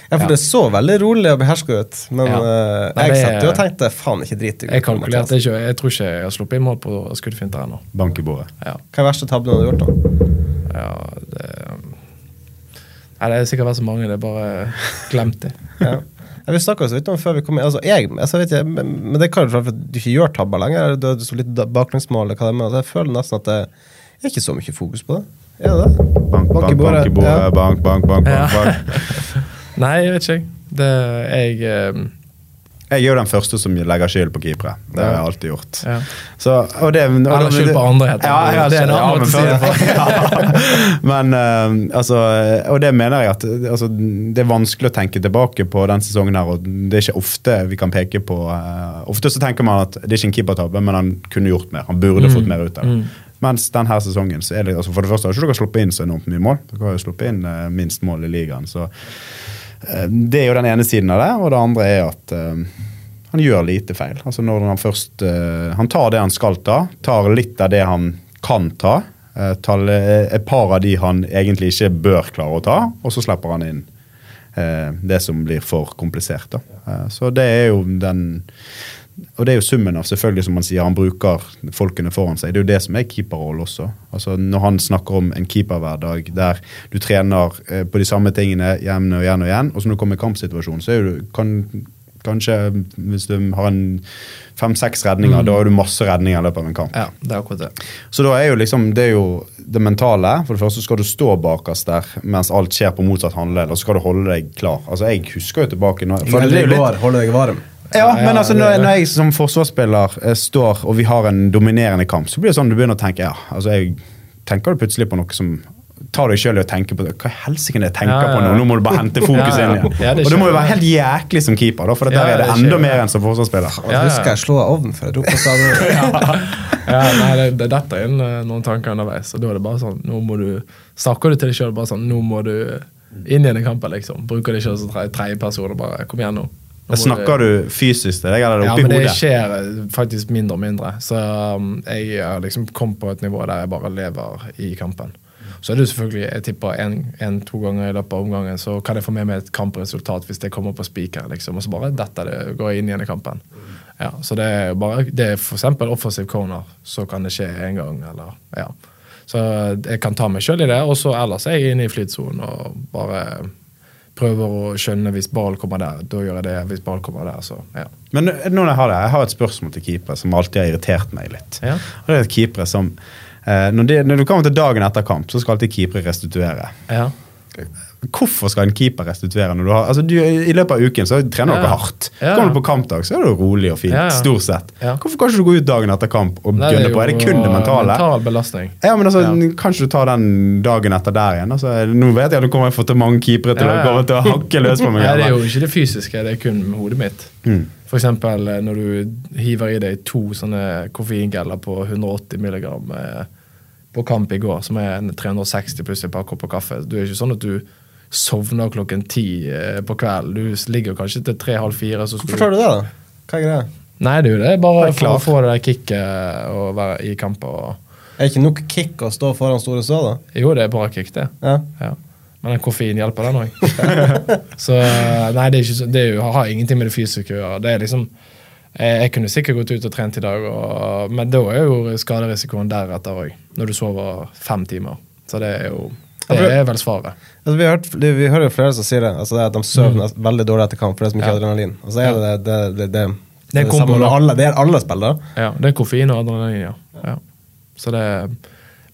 ja, for Ja. det så veldig rolig og beherska ut. Men Ja. eh, Nei, jeg satt jo og tenkte faen, ikke drit i jeg kalkulerte ikke, jeg tror ikke jeg har sluppet inn mål på skuddfinter ennå. Bank i bordet. Ja. Hva er verste tabben du har gjort, da? Ja, det Nei, det er sikkert vært så mange, det er bare glemt det. Ja. Vi snakka så vidt om før vi kom inn. Altså, jeg, altså, vet jeg, men, men det kan jo være for at du ikke gjør tabber lenger. Du har så litt baklengsmål. eller hva det er, men altså, Jeg føler nesten at det er ikke så mye fokus på det. Er det det? Bank, bank, bank i bordet. Ja. Bank, bank, bank, bank, Ja. bank. Nei, jeg vet ikke. Det, jeg Um... Jeg er jo den første som legger skyld på keepere. Det har jeg alltid gjort. ja. Så, og det, og Eller skyld på andre, heter. Ja, ja, Det er en annen men, men uh, altså Og det mener jeg at altså, det er vanskelig å tenke tilbake på den sesongen her, og det er ikke ofte vi kan peke på uh, Ofte så tenker man at det er ikke en keepertabbe, men han kunne gjort mer. Han burde fått mer ut av det. Mens denne sesongen så er det altså For det første har ikke dere sluppet inn så enormt mye mål. Dere har jo sluppet inn uh, minst mål i ligaen. så Det er jo den ene siden av det, og det andre er at eh, han gjør lite feil. Altså når Han først eh, Han tar det han skal ta, tar litt av det han kan ta. eh, tar eh, et par av de han egentlig ikke bør klare å ta, og så slipper han inn eh, det som blir for komplisert. Da. Eh, så det er jo den og det er jo summen av selvfølgelig som man sier, han bruker folkene foran seg. Det er jo det som er keeperrollen også. Altså Når han snakker om en keeperhverdag der du trener eh, på de samme tingene igjen og igjen, og igjen, og så når du kommer i kampsituasjon, så er du kan, kanskje Hvis du har en fem-seks redninger, da har du masse redninger i løpet av en kamp. ja, det er akkurat det. Så da er jo liksom, det er jo det mentale. For det første skal du stå bakerst der mens alt skjer på motsatt håndledd, og så skal du holde deg klar. Altså Jeg husker jo tilbake når, for det er jo litt, Holde deg varm. Ja, men altså når, når jeg som forsvarsspiller eh, står og vi har en dominerende kamp, så blir det sånn du begynner å tenke ja, altså jeg tenker du plutselig på noe som tar deg sjøl i å tenke på det. Hva i helsike er det jeg tenker Ja, ja, på nå? Nå må du bare hente fokus Ja, ja. inn igjen. Ja, og det må jo være helt jæklig som keeper, da, for der Ja, er det enda mer enn som forsvarsspiller. Ja, ja. husker jeg slå av ovnen før jeg dro på stadion. Ja, nei, det, det detter inn eh, noen tanker underveis, og da er det bare sånn Nå må du Snakker du til deg sjøl bare sånn Nå må du inn i den kampen, liksom. Bruker det ikke som tre- tredjeperson og bare Kom igjen, nå. Nå Snakker du fysisk til deg, eller oppi det Ja, men det skjer eh, faktisk mindre og mindre. Så um, jeg har liksom kommet på et nivå der jeg bare lever i kampen. Så er det jo selvfølgelig, jeg tipper én-to ganger i løpet av omgangen, så kan jeg få med meg et kampresultat hvis det kommer på spiker, liksom. Og så bare detter det, går jeg inn igjen i kampen. Ja, så det er bare det er eksempel offensive corner, så kan det skje en gang, eller ja. Så jeg kan ta meg sjøl i det, og så ellers er jeg inne i flytsonen og bare prøver å skjønne hvis ball kommer der, da gjør jeg det. Hvis ball kommer der, så ja. Men nå når jeg har det, jeg har et spørsmål til keepere som alltid har irritert meg litt. Ja. Det er keepere som eh, når, de, når du kommer til dagen etter kamp, så skal alltid keepere restituere. ja. Hvorfor skal en keeper restituere når du har altså du, I løpet av uken så trener dere Ja. hardt. Ja. Kommer du på kampdag, så er det rolig og fint. Ja, ja. Stort sett. Ja. Hvorfor kan ikke du gå ut dagen etter kamp og Nei, gunne på? Er det kun det mentale? Mental belastning. Ja, men altså, Ja. Kan ikke du ta den dagen etter der igjen? Altså, nå vet jeg at du kommer til å få til mange keepere til Ja, ja. å komme til å hakke løs på meg. Nei, det er jo ikke det fysiske, det er kun hodet mitt. Mm. Eksempel eh, når du hiver i deg to sånne koffeingeller på 180 milligram eh, på kamp i går, som er 360 pluss et par kopper kaffe. Du er ikke sånn at du sovner klokken ti eh, på kvelden. Du ligger kanskje til tre-halv fire. Hvorfor tar du det, da? Hva er greia? Nei, det er jo det. Bare Vær for å få det der kicket og være i kamper. Og... Er det ikke nok kick å stå foran store stå, da? Jo, det er bra kick, det. Ja. Ja. Men den koffein hjelper, den òg. så eh, nei, det, er så, det er jo, har ingenting med det fysiske å gjøre. Det er liksom jeg, jeg kunne sikkert gått ut og trent i dag, og, men da er jo skaderisikoen deretter òg. Når du sover fem timer. Så det er jo Det er vel svaret. Altså, vi, har hørt, vi hører jo flere som sier det, altså det at de sover mm. veldig dårlig etter kamp, for det så mye Mm. Ja. adrenalin. Og så er det det, det, det, det, er samme med alle, det er alle spillere. Ja, det er koffein og adrenalin, ja. ja. Så det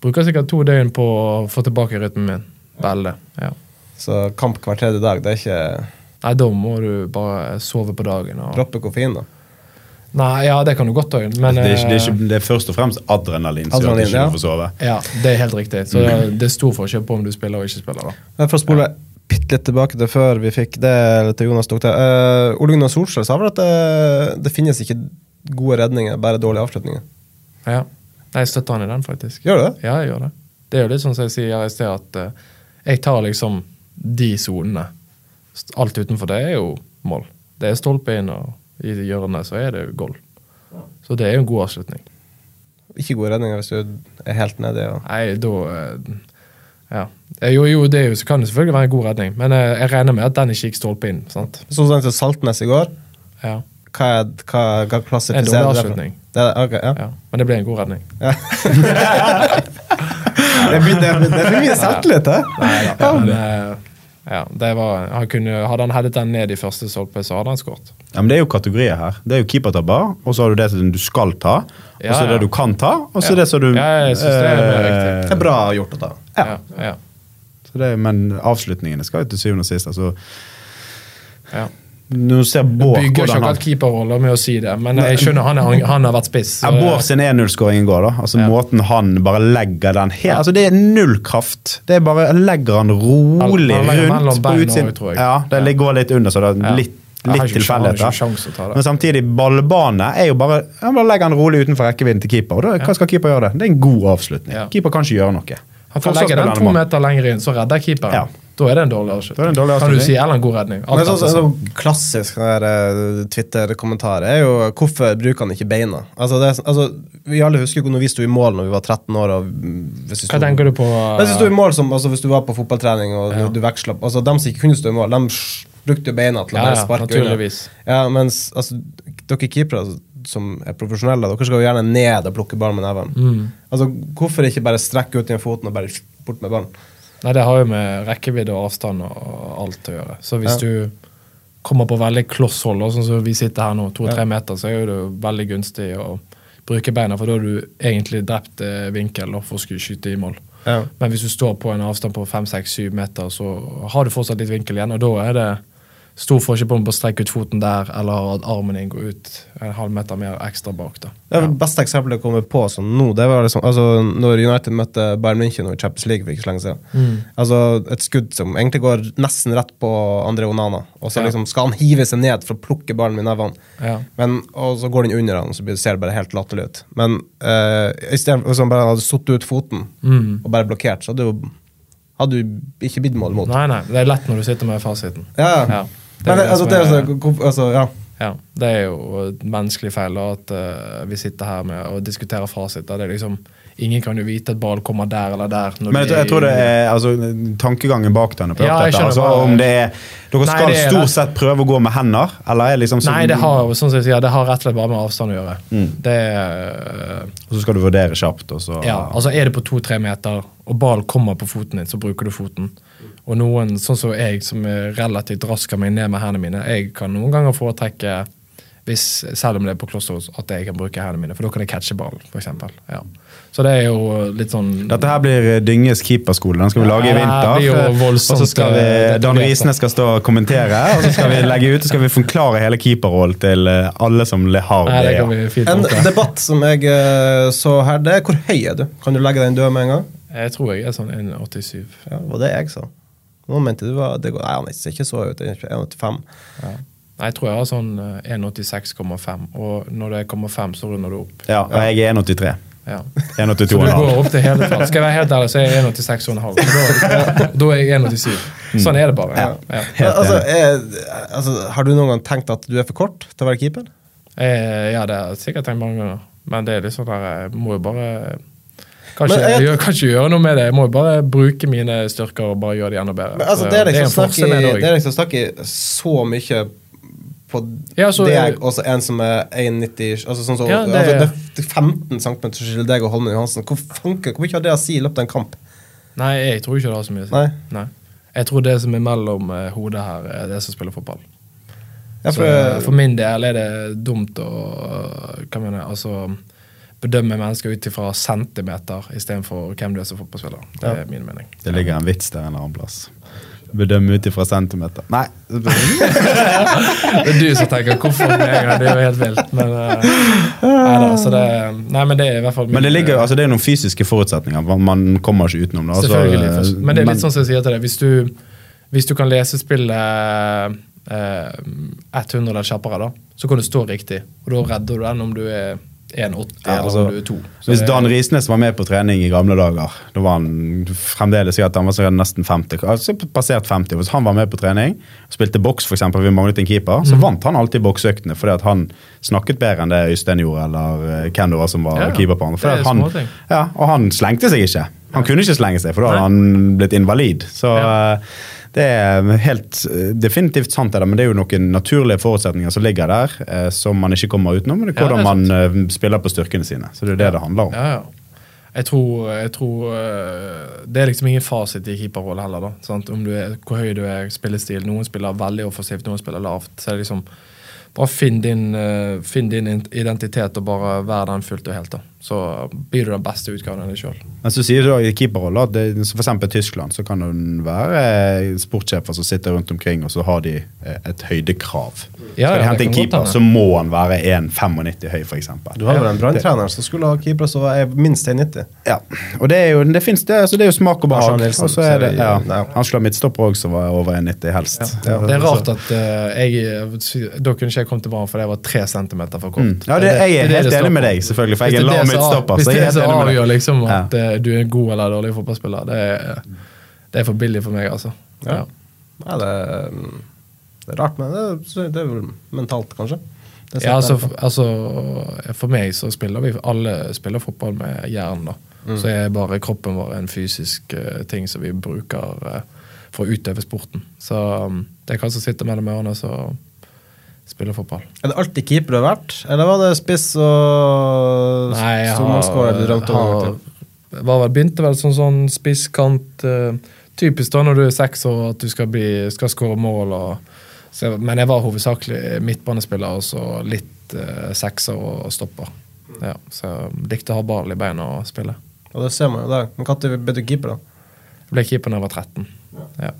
bruker sikkert to døgn på å få tilbake rytmen min. Veldig. Ja. Så kamp hver tredje dag, det er ikke Nei, da må du bare sove på dagen. Og... droppe koffein, da. Nei, ja, det kan du godt òg, men det, er ikke, det, er eh, ikke, det er først og fremst adrenalin som gjør at du ikke ja. får sove. Ja, det er helt riktig. Så det, det er stor forskjell på om du spiller og ikke spiller. da. Men for å spole bitte litt tilbake til før vi fikk det til Jonas tok. Uh, Ole Gunnar Solskjær sa vel at det, det finnes ikke gode redninger, bare dårlige avslutninger. Ja. Jeg støtter han i den, faktisk. Gjør du det? Ja, jeg gjør det. Det er jo litt sånn som jeg sier i sted, at uh, jeg tar liksom de sonene. Alt utenfor det er jo mål. Det er stolpe inn, og i hjørnet så er det goal. Så det er jo en god avslutning. Ikke gode redninger hvis du er helt nedi. Og... Nei, da eh, Ja. Eh, Jo, jo, det jo, så kan det selvfølgelig være en god redning, men jeg, jeg regner med at den ikke gikk stolpe inn. sant? Sånn som til Saltnes i går, Ja. hva, er, hva, hva klassifiserer Det er en dårlig avslutning. Det er, ok, ja. ja. Men det ble en god redning. Det blir det, blir- det mye selvtillit, det. Ja, men, eh, ja, det var, han kunne, hadde han headet den ned i første stolpe, så hadde han skåret. Ja, men Det er jo kategorier her. Det er jo keepertabber, og så har du det som du skal ta, og så Ja, er det ja. du kan ta, og så Ja. er det som du Ja, jeg synes det er mer eh, riktig. Det er bra gjort å ta. Ja. Ja, så det, Men avslutningene skal jo til syvende og sist. altså ja. Når du ser Bård Bygger ikke han akkurat keeperroller med å si det, men jeg skjønner han, er, han har vært spiss. ja, Bård sin 1-0-skåring i går, da. Altså Ja. Måten han bare legger den helt altså Det er null kraft. Det er bare Legger han rolig Han legger rundt på utsiden. også. Ja, det Ja. går litt under, så det er litt, litt han tilfeldigheter. Men samtidig, ballbane er jo bare Han bare legger han rolig utenfor rekkevidden til keeper. Og da, hva skal keeper gjøre det? Det er en god avslutning. Ja. Keeper kan ikke gjøre noe. Han får legge den to meter lenger inn, så redder keeperen. Ja. Da er det en dårlig Da er avslutning. det en dårlig Kan du si eller en god redning? Alt Men sånn, sånn, klassisk eh, Twitter-kommentar er jo hvorfor bruker han ikke beina? Altså, det, er- altså, vi alle husker når vi sto i mål når vi var 13 år. Og hvis vi Hva tenker du på? Hvis du sto i mål som, altså, hvis du var på fotballtrening og Ja. du veksla altså, De som ikke kunne stå i mål, de brukte jo beina til å Ja, bare ja, sparke unna. Ja, mens altså, dere keepere altså, som er profesjonelle, dere skal jo gjerne ned og plukke ballen med neven. Mm. Altså, hvorfor ikke bare strekke ut den foten og bare bort med ballen? Nei, Det har jo med rekkevidde og avstand og alt å gjøre. Så hvis Ja. du kommer på veldig kloss hold, sånn som vi sitter her nå, to-tre Ja. meter, så er jo det veldig gunstig å bruke beina, for da har du egentlig drept eh, vinkel da, for å skyte i mål. Ja. Men hvis du står på en avstand på fem, seks, syv meter, så har du fortsatt litt vinkel igjen, og da er det stor forskjell på om å strekke ut foten der, eller at armen din går ut en halv meter mer ekstra bak. da. Ja, det beste eksempelet jeg kommer på sånn nå, det var liksom, altså, når United møtte Bayern München og Champions League for ikke så lenge siden. Mm. Altså Et skudd som egentlig går nesten rett på André Onana, og så Ja. liksom skal han hive seg ned for å plukke ballen med nevene. Ja. Men, og så går den under han, og så ser det bare helt latterlig ut. Men uh, istedenfor hvis han bare hadde satt ut foten Mm. og bare blokkert, så hadde jo hadde jo ikke blitt mål mot. Nei, nei, det er lett når du sitter med fasiten. Ja, Ja, det Men er det, altså, det er altså, altså, ja. Ja, Det er jo menneskelig feil at uh, vi sitter her med og diskuterer fasit. Det er liksom, Ingen kan jo vite at ball kommer der eller der. når Men jeg, jeg tror det er altså, tankegangen bak denne. på Ja, dette. Altså, om det er, Dere Nei, skal det er stort det. sett prøve å gå med hender, eller er liksom så, Nei, det har, sånn som jeg sier, det har rett og slett bare med avstand å gjøre. Mm. Det uh, Og så skal du vurdere kjapt, og så ja, altså Er det på to-tre meter, og ball kommer på foten din, så bruker du foten. Og noen, sånn som jeg, som er relativt rask av meg ned med hendene mine, jeg kan noen ganger foretrekke Hvis, selv om det er på kloss, at jeg kan bruke hendene mine, for da kan jeg catche ballen, f.eks. Ja. Så det er jo litt sånn Dette her blir eh, Dynges keeperskole. Den skal vi lage i Ja, vinter. jo og voldsomt, så skal vi, eh, Dan Risene Risnes skal stå og kommentere, og så skal vi legge ut og skal vi forklare hele keeperrollen til eh, alle som har det fint En debatt som jeg så her, det er hvor høy er du? Kan du legge deg død med en gang? Jeg tror jeg er sånn 1,87. Ja, det var det jeg sa. Nå mente du var, det går, Nei, han ser ikke så ut. 1,85. Nei, jeg tror jeg har sånn eh, 1,86,5, og når det kommer 5, så runder du opp. Ja, og jeg er 1,83. Ja. 1,82,5. Så du går opp til hele tall. Skal jeg være helt ærlig, så er jeg 1,86,5. Da, da er jeg 1,87. Sånn er det bare. Ja. Ja. Ja. Altså, er, altså, har du noen gang tenkt at du er for kort til å være keeper? Eh, ja, det har jeg sikkert tenkt mange ganger. Men det er litt sånn der, jeg må jo bare kan ikke, Men jeg- kan ikke gjøre noe med det. Jeg må bare bruke mine styrker og bare gjøre de enda bedre. Men, altså, det er liksom det er liksom snakk i så mye på Ja, så- deg og så en som er 1,90 altså sånn så, Ja, det- altså, det er 15 cm skiller deg og Holmen Johansen. Hvor fanker, hvor mye har det å si i løpet av en kamp? Nei, jeg tror ikke det har så mye å si. Nei. Nei. Jeg tror det som er mellom eh, hodet her, er det som spiller fotball. Ja, for, så, for min del er det dumt å hva mener jeg, altså, bedømme mennesker ut ifra centimeter istedenfor hvem du er som fotballspiller. Det er min mening. Det ligger en vits der en eller annen plass. Bedømme ut ifra centimeter. Nei. Det er du som tenker 'hvorfor meg?' det er jo helt vilt. Men, eh, nei, da, så det, nei, men det er i hvert fall Men det, ligger, altså, det er noen fysiske forutsetninger. Man kommer ikke utenom det. Altså, Selvfølgelig. eh, Men det er litt sånn som jeg sier til deg. Hvis du, hvis du kan lese spillet eh, 100 eller kjappere, da, så kan du stå riktig. Og da redder du den om du er 1,80 Ja, altså, om du er 2. Så Hvis Dan Risnes var med på trening i gamle dager, da var han fremdeles sikkert han var så nesten 50, altså passert 50. Hvis han var med på trening, spilte boks f.eks., vi manglet en keeper, Mhm. så vant han alltid boksøktene fordi at han snakket bedre enn det Øystein gjorde, eller eh, hvem det var som var Ja, keeper på at han ja, og han slengte seg ikke. Han kunne ikke slenge seg, for da hadde han blitt invalid. Så Ja. Det er helt eh, definitivt sant, men det er jo noen naturlige forutsetninger som ligger der, eh, som man ikke kommer utenom. Men det er Ja, hvordan det er man eh, spiller på styrkene sine. Så det er det det handler om. Ja, ja. Jeg tror, jeg tror Det er liksom ingen fasit i keeperrolle heller. da sant? Om du er, Hvor høy du er, spillestil. Noen spiller veldig offensivt, noen spiller lavt. Så det er liksom Bare finn din, finn din identitet og bare vær den fullt og helt. da Så blir du den beste utgaven av deg sjøl. Men så sier du da i keeperrolle at f.eks. i Tyskland så kan det være eh, sportssjefer som sitter rundt omkring, og så har de eh, et høydekrav. Ja, Skal de ja, hente en keeper, så må han være 1,95 høy, f.eks. du har vel en branntrener som skulle ha keepere som er minst 1,90? Ja, og det er jo, det finnes, det, altså det er jo smak og behag. Og så er det, ja, han skulle ha midtstopper òg, som var over 1,90 helst. Ja. Det er rart at uh, jeg Da kunne ikke jeg kommet til banen for jeg var 3 centimeter for kort. Mm. Ja, det, jeg er helt enig med deg, selvfølgelig, for jeg er det lav midtstopper. Hvis det er så avgjør liksom at ja. du er en god eller dårlig fotballspiller, det er, det er for billig for meg, altså. Ja. Ja. Det, er, mm, det er rart, men det, er- det er vel mentalt, kanskje. Ja, altså, altså, for meg så spiller vi Alle spiller fotball med jern, da. Mm. Så er bare kroppen vår en fysisk uh, ting som vi bruker uh, for å utøve sporten. Så um, det er hva som sitter mellom ørene, så spiller fotball. Er det alltid keeper du har vært, eller var det spiss og stormålsskårer du drømte om? var vel, begynte vel som sånn spisskant. Uh, typisk da når du er seks år at du skal, bli, skal skåre mål. Og, så, men jeg var hovedsakelig midtbanespiller og så litt uh, sekser og stopper. Ja, så jeg likte å ha ball i beina og spille. Og det ser man jo der. Men når ble du keeper, da? Jeg ble keeper da jeg var 13. Ja. Ja,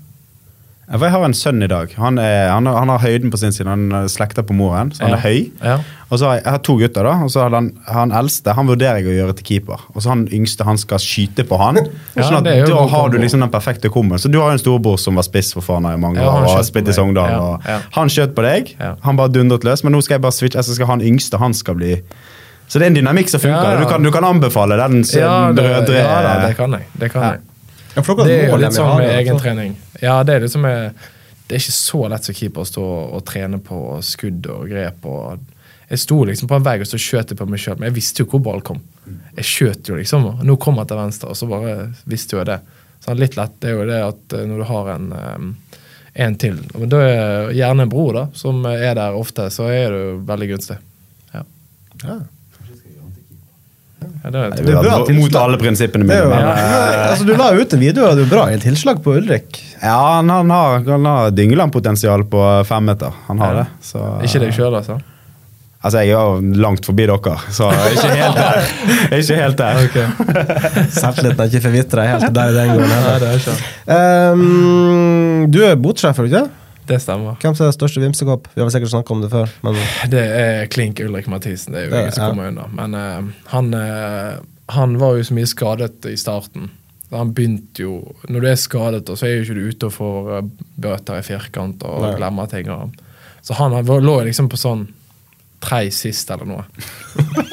Jeg har en sønn i dag. Han, er, han, har, han har høyden på sin side. Han er slekta på moren, så han Ja. er høy. Ja. Og så har jeg, jeg har to gutter, da. Og så har han, han eldste han vurderer jeg å gjøre til keeper. Og så han yngste han skal skyte på han. Ja, sånn at Da har du liksom den perfekte komboen. Så du har jo en storebror som var spiss for faen i mange år. og spilt i. Sogndal. Han skjøt på deg. Han bare dundret løs. Men nå skal jeg bare switche. Altså skal han yngste han skal bli Så det er en dynamikk som funker. Du, kan, du kan anbefale den som Ja, det, ja da, det kan jeg. Det kan jeg. Ja, for Det er jo litt sånn med egentrening. egen trening. Ja, det er liksom Det er ikke så lett som keeper å stå og trene på skudd og grep. og Jeg sto liksom på en vegg og så skjøt jeg på meg sjøl, men jeg visste jo hvor ballen kom. Jeg skjøt jo liksom, og nå kom jeg til venstre, og så bare visste jo jeg det. Så litt lett det er jo det at eh, når du har en eh, en til, men da er gjerne en bror da, som er der ofte, så er det jo veldig gunstig. Ja. Ja. Ja, det er, Det er bra mot alle prinsippene er mine. jo, men, ja. altså, du la ut en video, og du bra i tilslag på Ulrik. Ja, han, han har, han har Dyngeland-potensial på femmeter. Han har Ja. det. Så, Ikke deg sjøl, altså? Altså, jeg er jo langt forbi dere, så jeg er ikke helt der. Jeg er ikke helt der. Selvtilliten er ikke forvitra helt der i den det er ikke Um, du er botsjef, er du ikke det? Det stemmer. Hvem som er største vimsekopp? Vi har vel sikkert snakket om det før. Men Det er klink Ulrik Mathisen, det er jo Det- ingen som ja. kommer unna. Men uh, han, uh, han var jo så mye skadet i starten. Han begynte jo Når du er skadet, så er jo ikke du ute og får eh, bøter i firkant og Nei. glemmer ting. Og, så han han lå liksom på sånn tre sist eller noe.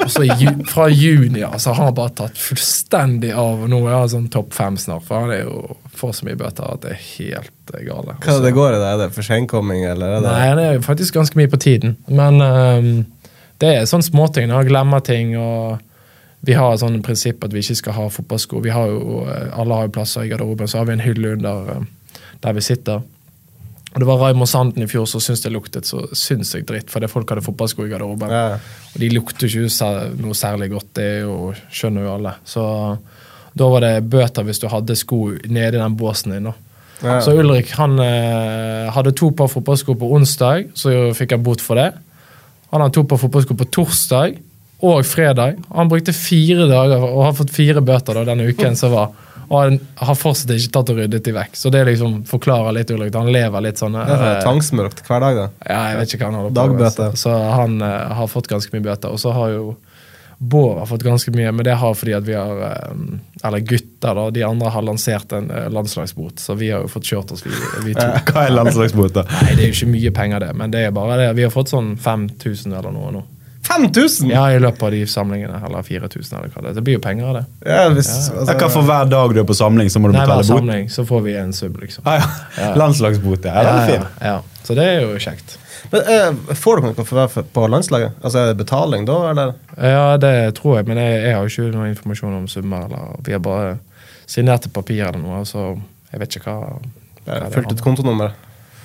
Og så ju- fra juni altså, har han bare tatt fullstendig av, og nå er han sånn topp fem snart. For han er jo får så mye bøter at det er helt eh, gale. hva er det går i det? Er det for senkomming, eller er det Nei, det er faktisk ganske mye på tiden. Men um, det er sånne småting. Han Glemmer ting. og Vi har et sånt prinsipp at vi ikke skal ha fotballsko. Vi har jo, eh, Alle har jo plasser i garderoben, så har vi en hylle under eh, der vi sitter. Og Det var Raymond Sanden i fjor som syntes det luktet så sinnssykt dritt fordi folk hadde fotballsko i garderoben. Ja. Og de lukter jo ikke noe særlig godt, det jo, skjønner jo alle. Så da var det bøter hvis du hadde sko nede i den båsen din. Ja. Så Ulrik han eh, hadde to par fotballsko på onsdag, så fikk han bot for det. Han hadde to par fotballsko på torsdag og fredag. Han brukte fire dager og har fått fire bøter da, denne uken som var. Og han har fortsatt ikke tatt og ryddet de vekk. Så det liksom forklarer litt ulikt. Han lever litt sånn er eh, tvangsmørkt hver dag, da. ja, jeg vet ikke hva han holder på med. Så han uh, har fått ganske mye bøter. Og så har jo Bård har fått ganske mye, men det har fordi at vi har eh, Eller gutter, da. De andre har lansert en uh, landslagsbot, så vi har jo fått kjørt oss, vi, vi to. Hva er landslagsbot, da? Nei, det er jo ikke mye penger, det, men det er bare det. Vi har fått sånn 5000 eller noe nå. 5000! Ja, i løpet av de samlingene. Eller 4000, eller hva det er. Det blir jo penger av det. Ja, hvis, altså, Ja, hva for hver dag du er på samling, så må du Nei, hver betale bot? samling så får vi en sub, liksom. Ah, ja. Landslagsbot, ja. ja. Ja, ja. Så det er jo kjekt. Men, uh, får dere noe for å være på landslaget? Altså, Er det betaling da, eller? Ja, det tror jeg, men jeg, jeg har jo ikke noe informasjon om summer. eller Vi har bare signert et papir eller noe, så jeg vet ikke hva, hva Fulgt ut kontonummeret?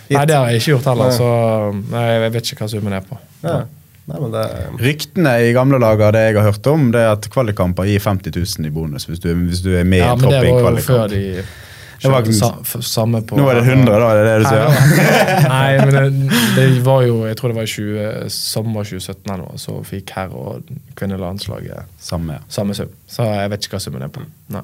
Nei, det har jeg ikke gjort heller, Nei. så nei, jeg vet ikke hva summen er på. Ja. Nei, men det Ryktene i gamle dager det jeg har hørt om, det er at kvalikkamper gir 50 000 i bonus hvis du, hvis du er med i Ja, en men det tropp i en kvalikkamp. De Det var ikke- sa, f- samme på Nå er det 100, da? er det det du sier? Nei, men det, det var jo Jeg tror det var i 20, sommer 2017 eller noe, så fikk herre- og kvinnelandslaget Samme, ja. samme sum. Så jeg vet ikke hva summen er på. Nei.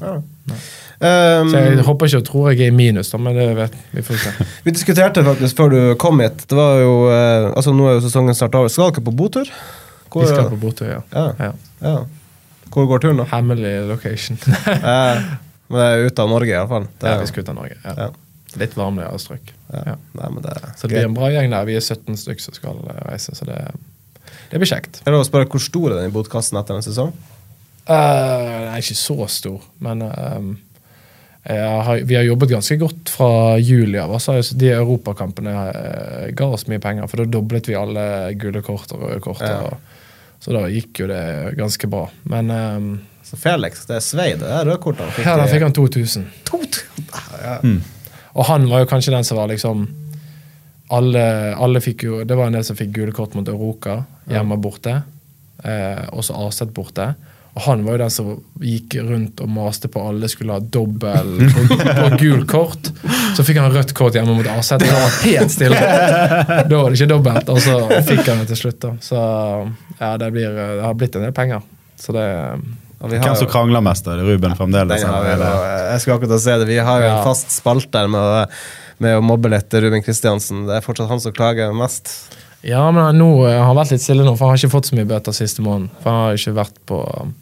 Um, Så jeg håper ikke og tror jeg er i minus, da, men det vet vi får se. Vi diskuterte faktisk før du kom hit. Det var jo eh, Altså, nå er jo sesongen snart over. Skal dere på botur? Hvor, Vi skal på botur, ja. Ja. ja. ja. Hvor går turen, da? Hemmelig location. Eh, men det er ute av Norge, iallfall. ja, vi skal ut av Norge. Ja. Ja. Litt varmere strøk. Ja. Ja. Nei, men det er Så det blir en bra gjeng der. Vi er 17 stykker som skal eh, reise, så det, det blir kjekt. Jeg det å spørre, Hvor stor er den i botkassen etter en sesong? Uh, den er ikke så stor, men eh, jeg har, vi har jobbet ganske godt fra juli av. Altså, de europakampene eh, ga oss mye penger, for da doblet vi alle gule kort og røde kort. Ja. Og, så da gikk jo det ganske bra. Men eh, Så Felix, det er Svei, det er rødkortene. ja, da fikk han 2000. ja. Og han var jo kanskje den som var liksom alle, alle fikk jo, Det var en del som fikk gule kort mot Euroka hjemme borte. Eh, og så Aset borte. Og han var jo den som gikk rundt og maste på alle skulle ha dobbel på, på gul kort. Så fikk han rødt kort hjemme mot Aset. Da var helt stille. Da var det ikke dobbelt, og så fikk han det til slutt. da. Så ja, det, blir, det har blitt en del penger. Så det Hvem som krangler mest? Er det Ruben fremdeles? Jo, jeg skulle akkurat si det. Vi har jo en fast spalt der med, å- med å mobbe litt Ruben Kristiansen. Det er fortsatt han som klager mest. Ja, men nå eh, har han vært litt stille nå, for han har ikke fått så mye bøter siste måneden. For han har ikke vært på um,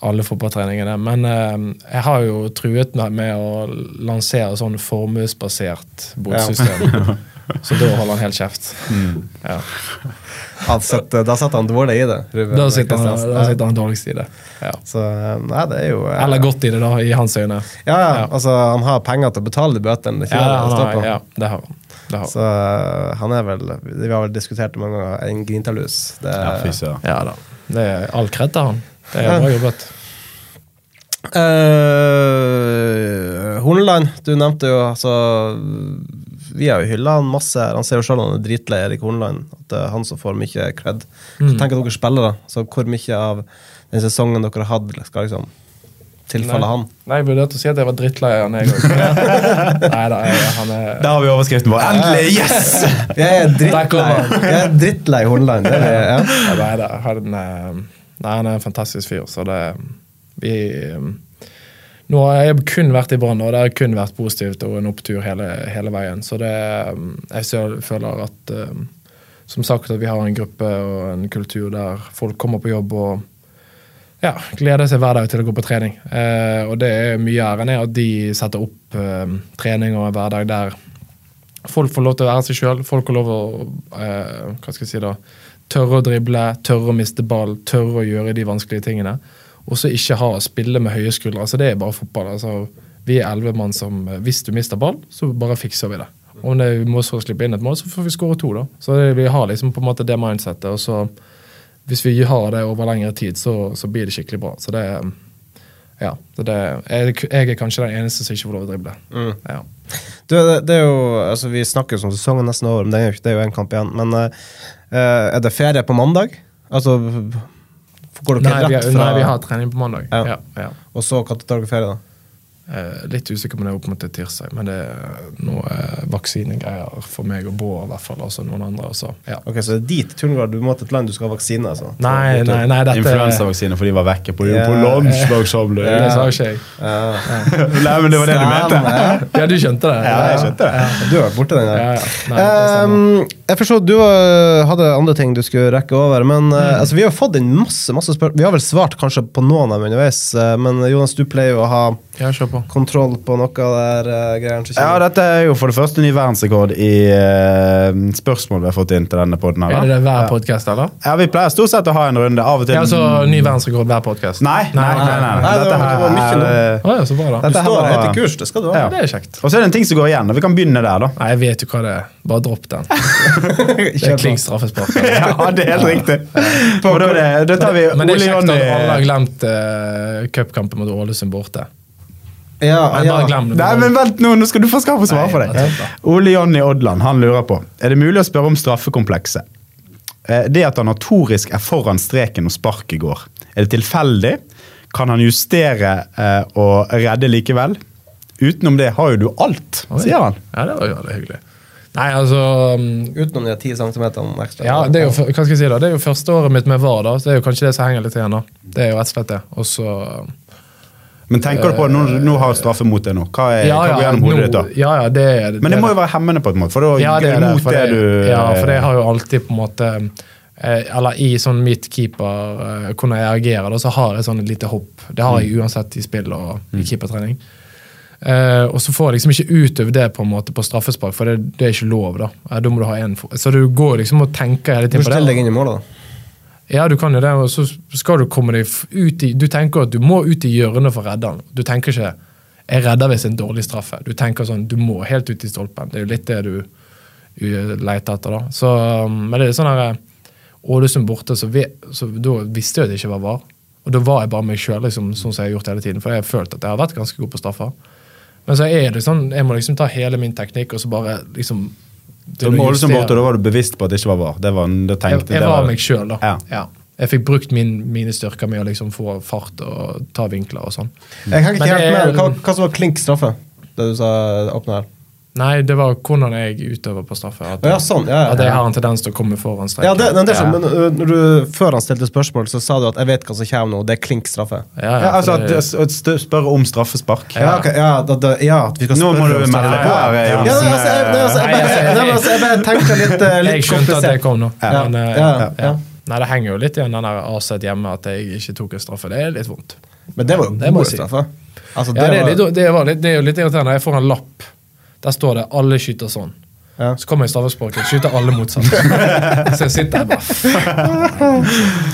alle fotballtreningene. Men eh, jeg har jo truet meg med å lansere sånn formuesbasert botsystem. Så da holder han helt kjeft. Ja. Han da satt han dårlig i det. Ruben Da sitter han, da sitter han dårligst i det. Ja. Så nei, det er jo ja. Eller godt i det, da, i hans øyne. Ja, ja, Ja. altså han har penger til å betale de bøtene. Det Ja, det ja, det har han. Det har. Så eh, han er vel Vi har vel diskutert det mange ganger. En grintalus. Det, Ja. Ja da. Det er all kred til han. Det er bra jobbet. Uh, Horneland, du nevnte jo altså Vi har jo hylla han masse. Han ser jo selv han er dritlei Erik Horneland. At det er han som får mye cred. Mm. Så tenker dere spillere. Så hvor mye av den sesongen dere har hatt, skal liksom tilfalle han. Nei, jeg vurderte å si at jeg var drittlei av han, jeg òg. Nei da, han er Der har vi overskriften vår. Endelig! Yes! Jeg er drittlei Jeg er drittlei Horneland. Det er, ja. Ja, Nei da, han, eh, nei, han er en fantastisk fyr, så det Vi Nå har jeg kun vært i Brann, og det har kun vært positivt og en opptur hele, hele veien. Så det Jeg føler at Som sagt at vi har en gruppe og en kultur der folk kommer på jobb og ja, gleder seg hver dag til å gå på trening. Eh, og det er mye æren er at de setter opp eh, trening og hverdag der folk får lov til å være seg sjøl. Folk får lov til å eh, hva skal jeg si da, tørre å drible, tørre å miste ball, tørre å gjøre de vanskelige tingene. Og så ikke ha å spille med høye skuldre. altså Det er bare fotball. altså Vi er elleve mann som eh, Hvis du mister ball, så bare fikser vi det. Om det vi må så slippe inn et mål, så får vi skåre to. da. Så det, Vi har liksom på en måte det mindsettet. og så hvis vi har det over lengre tid, så, så blir det skikkelig bra. Så det Ja. Så det, jeg, jeg er kanskje den eneste som ikke får lov å drible. Ja. Du, det, det er jo, altså Vi snakker jo som sesongen nesten over, men det er jo, det er jo en kamp igjen. Men eh, er det ferie på mandag? Altså Går dere Nei, vi, rett fra nei, vi har trening på mandag. Ja. Ja. Ja, Og så når tar dere ferie, da? Eh, litt usikker på om det er opp mot tirsdag, men det er noe eh, vaksinegreier for meg og Bård, i hvert fall. altså noen andre. Også. Ja. Ok, Så det er dit Turnegard, du må til et land du skal ha vaksine? altså? Nei, nei, nei, dette Influensavaksine, for de var vekke på, yeah. på landslagssamling. Det sa ikke jeg. Nei, men det var det du mente. Ja, du skjønte det? Ja, jeg skjønte det. Du har vært borte den der. Ja, ja. Nei, det jeg forstår du uh, hadde andre ting du skulle rekke over, men mm. altså, vi har fått inn masse masse spørsmål. Vi har vel svart kanskje på noen av dem underveis, uh, men Jonas, du pleier jo å ha Ja, på. kontroll på noe av der uh, greiene Ja, dette er jo for det første ny verdensrekord i uh, spørsmål vi har fått inn til denne podden. her, Er det det hver podkast, eller? Ja, Vi pleier stort sett å ha en runde. Av og til Ja, altså ny verdensrekord hver podkast? Nei, nei, nei. nei, Nei, nei. det Dette var- det var her er ja, så bra, da. Du Dette her står høyt i kurs, det skal du ha. Ja. Det er kjekt. Og så er det en ting som går igjen, og vi kan begynne der, da. Nei, jeg vet jo hva det er. Bare dropp den. Det er kling straffespark. Ja, det er helt riktig. For da, det- da tar vi Men det er kjekt at alle har glemt uh, cupkampen mot Ålesund borte. Ja, Men ja. glem det. Nei, men vent nå, nå skal du få skaffe svar for deg. Ole Jonny Odland han lurer på Er det mulig å spørre om straffekomplekset. Eh, Det at han notorisk er foran streken når sparket går, er det tilfeldig? Kan han justere eh, og redde likevel? Utenom det har jo du alt, sier han. Ja, det var jo hyggelig. Nei, altså um, Utenom de ti centimeterne ekstra. Ja, det er jo, hva skal jeg si da? Det er jo første året mitt med VAR, da. Så det er jo kanskje det som henger litt igjen. da. Det er jo rett og slett det. Og så Men tenker du på nå, nå har straffe mot deg nå? Hva, er, ja, hva går ja, gjennom hodet ditt da? ja, ja, det det, Men det må jo være hemmende på en måte, for da ja, det er det, for det, det, du ja, for det har jo alltid på en måte eh, Eller i sånn mitt keeper eh, Hvordan jeg reagerer, da, så har jeg sånn et lite hopp. Det har Mm. jeg uansett i spill og i keepertrening. Eh, og så får jeg liksom ikke utøvd det på en måte på straffespark, for det, det er ikke lov. Da Eh, Da må du ha en. Så du går liksom og tenker hele tiden på stiller deg det. inn i målet, da. Ja, du kan jo det, og så skal du komme deg ut i Du tenker at du må ut i hjørnet for å redde den. Du tenker ikke 'jeg redder hvis det en dårlig straffe'. Du tenker sånn, du må helt ut i stolpen. Det er jo litt det du, du leter etter. da. Så, um, men det er sånn her Ålesund borte, så, vi, så da visste jeg at det ikke var VAR. Og da var jeg bare meg sjøl, liksom, sånn som jeg har gjort hele tiden. For jeg har følt at jeg har vært ganske god på straffer. Men så er det sånn, jeg må liksom ta hele min teknikk og så bare liksom Så må liksom bort, og da var du bevisst på at det ikke var var? Det var, det Jeg, tenkte, jeg det var meg sjøl, da. Ja. Ja. Jeg fikk brukt min, mine styrker med å liksom få fart og ta vinkler og sånn. Jeg kan ikke helt er- med hva, hva som var klink straffe, det du sa åpne her. Nei, det var hvordan jeg utøver på straffe. At, ja, sånn, ja, ja, at jeg har en tendens til å komme foran streken. Ja, det, men det er sånn, ja. men uh, når du, Før han stilte spørsmål, så sa du at 'jeg vet hva som kommer nå', det er klink straffe. Ja, ja, Ja, altså at, det- at Spørre om straffespark. Ja, ok, ja, da, da, ja at vi skal Nå må du om melde straffe. på Ja, altså, jeg, altså, jeg, bare- tenkte altså, jeg bare tenker litt, uh, litt jeg skjønte at det kom nå. Men, eh, ja. Nei, det henger jo litt igjen den der Aset hjemme at jeg ikke tok en straffe. Det er litt vondt. Men det var jo en god Ja, det, var- er litt irriterende. Jeg får en lapp. Der står det 'alle skyter sånn'. Ja. Så kommer jeg i straffesparket, skyter alle motsatt. så jeg sitter her bare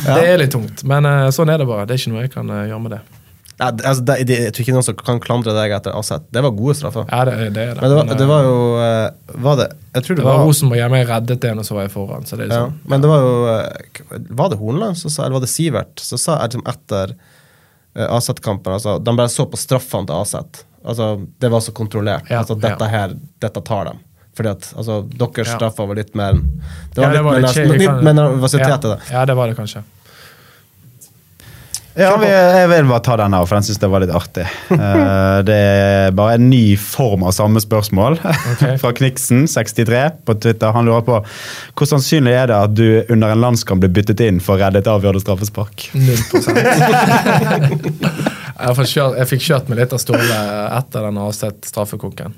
Det er litt tungt, men eh, sånn er det bare. Det er ikke noe jeg kan eh, gjøre med det. Ja, altså, det, det, jeg tror ikke noen som kan klandre deg etter Aset. Det var gode straffer. Ja, det, det er det. Men det var, Men, det eh, var jo eh, Var det Jeg tror det, det var var Rosenborg hjemme, jeg reddet en, og så var jeg foran. Så det er ja, sånn. Men det var jo eh, Var det Hornland som sa, eller var det Sivert som sa liksom etter uh, Aset-kampen altså, De bare så på straffene til Aset. Altså, det var så kontrollert. Ja, altså, dette ja. her, dette tar dem. Fordi at altså, deres Ja. straffer var litt mer Det Ja, var det var litt litt mer, kjedelig, litt mer nervøsitet i ja. det. ja, det var det kanskje. Ja, jeg vil bare ta den her, for den syns jeg var litt artig. Eh, det er bare en ny form av samme spørsmål fra Kniksen63 på Twitter. Han lurer på hvor sannsynlig er det at du under en landskamp blir byttet inn for å redde et avgjørende straffespark? 0 jeg, kjørt, jeg fikk kjørt meg litt av Ståle etter den avsett straffekonken.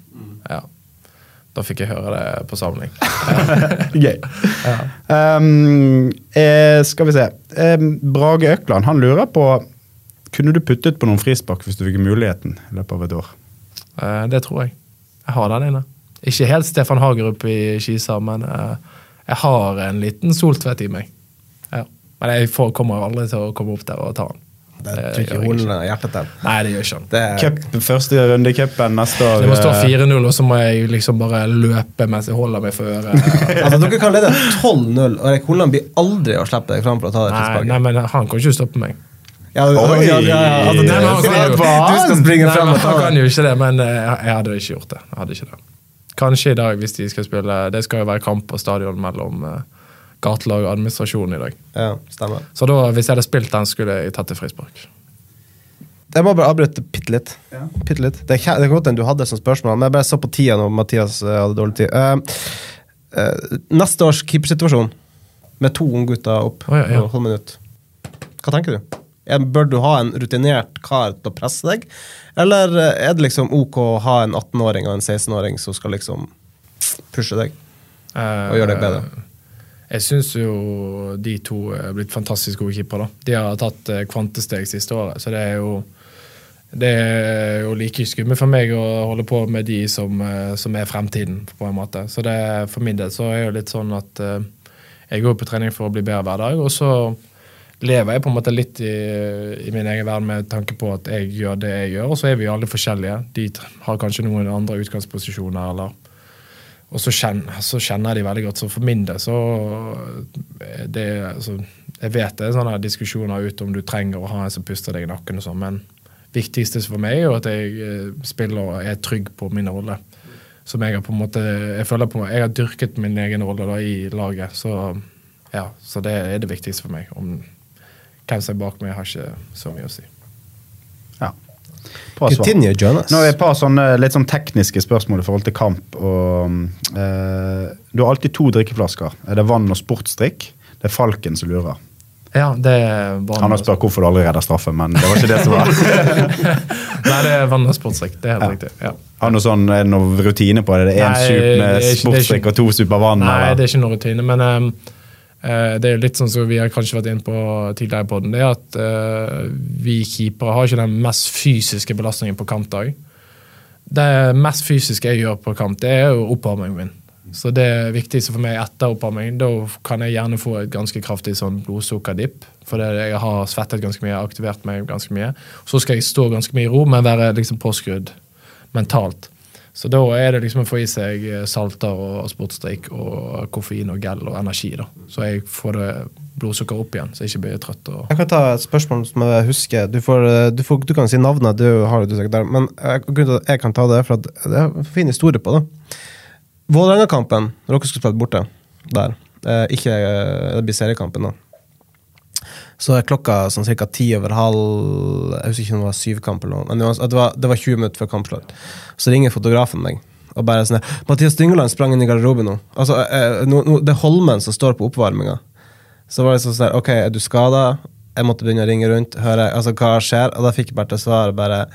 Ja. Da fikk jeg høre det på samling. Gøy. Um, eh, skal vi se. Um, Brage Økland han lurer på Kunne du puttet på noen frispark hvis du fikk muligheten i løpet av et år? Eh, det tror jeg. Jeg har den inne. Ikke helt Stefan Hagerup i Kisa, men eh, jeg har en liten Soltvedt i meg. Ja. Men jeg får, kommer aldri til å komme opp der og ta den. Det tror ikke hun hjertet til. Nei, det gjør ikke han. Det er, Cup, første runde i cupen neste år. Det må stå eh, 4-0, og så må jeg liksom bare løpe mens jeg holder meg for øret. altså, dere kan lede 12-0, og Erik Holland blir aldri å slippe deg fram for å ta det Nei, nei, men han kan ikke stoppe meg. Ja, ja, ja, ja, altså, Nei, men han du skal springe Nei, frem og ta han kan jo ikke det, men eh, jeg hadde ikke gjort det. Jeg hadde ikke det. Kanskje i dag, hvis de skal spille Det skal jo være kamp på stadion mellom uh, gatelag og administrasjon i dag. Ja, stemmer. Så da, hvis jeg hadde spilt den, skulle jeg tatt et frispark. Jeg må bare avbryte bitte litt. Bitte litt. Det er det er godt enn du hadde som spørsmål, men jeg bare så på tida når Mathias eh, hadde dårlig tid. Uh, uh, neste års keepersituasjon, med to unggutter opp oh, ja, ja. og halv minutt. Hva tenker du? Bør du ha en rutinert kar til å presse deg, eller er det liksom ok å ha en 18-åring og en 16-åring som skal liksom pushe deg og gjøre deg bedre? Jeg syns jo de to er blitt fantastisk gode keepere. De har tatt eh, kvantesteg siste året, så det er jo det er jo like skummelt for meg å holde på med de som, eh, som er fremtiden, på en måte. Så det, for min del så er det jo litt sånn at eh, jeg går på trening for å bli bedre hver dag, og så lever jeg på en måte litt i, i min egen verden med tanke på at jeg gjør det jeg gjør, og så er vi alle forskjellige. De har kanskje noen andre utgangsposisjoner, eller og så kjenner, så kjenner jeg de veldig godt. Så for min del så er det, altså, Jeg vet det er sånne diskusjoner ute om du trenger å ha en som puster deg i nakken og sånn, men viktigste for meg er jo at jeg eh, spiller og er trygg på min rolle. Som jeg har på en måte Jeg føler på Jeg har dyrket min egen rolle da i laget, så ja, så det er det viktigste for meg. Om hvem som er bak meg, har ikke så mye å si. Continue, Jonas. Nå er det et par sånne litt sånn tekniske spørsmål i forhold til kamp. Og, eh, du har alltid to drikkeflasker. Er det vann og sportsdrikk? Det er Falken som lurer. Ja, det er vann Han har spurt hvorfor du aldri redder straffe, men det var ikke det som var. Nei, det er vann og sportsdrikk. Det er helt Ja. riktig. ja. Har noe sånn, er det noe rutine på det? Det er én sup det med sportsdrikk og to sup av vann? Nei, eller? det er ikke noen rutine, men eh, det er litt sånn som vi har kanskje vært inne på tidligere på den, det er at eh, vi keepere har ikke den mest fysiske belastningen på kampdag. Det mest fysiske jeg gjør på kamp, det er jo oppvarmingen min. Så det viktigste for meg etter oppvarming, da kan jeg gjerne få et ganske kraftig sånn blodsukkerdipp. For jeg har svettet ganske mye, aktivert meg ganske mye. Så skal jeg stå ganske mye i ro, men være liksom påskrudd mentalt. Så da er det liksom å få i seg eh, salter og sportsdrikk og koffein og gel og energi. da. Så jeg får det blodsukker opp igjen, så jeg ikke blir trøtt. Jeg kan ta et spørsmål som jeg husker. Du, får, eh, du, får, du kan si navnet, du har det du sikkert der. Men jeg, grunnen til at jeg kan ta det, for at det er en fin historie på det. Vålerenga-kampen, når dere skulle spille borte der, eh, ikke eh, det blir seriekampen, da. Så er klokka sånn ca. ti over halv Jeg husker ikke om det var syvkamp eller noe. Men det var, det var, 20 minutter før kampslutt. Så ringer fotografen meg og bare sånn 'Mathias Dyngeland sprang inn i garderoben nå.' Altså, eh, no, no, Det er Holmen som står på oppvarminga. Så var det sånn sånn, ok, er du skada? Jeg måtte begynne å ringe rundt, høre altså, hva skjer, og da fikk jeg bare til svar bare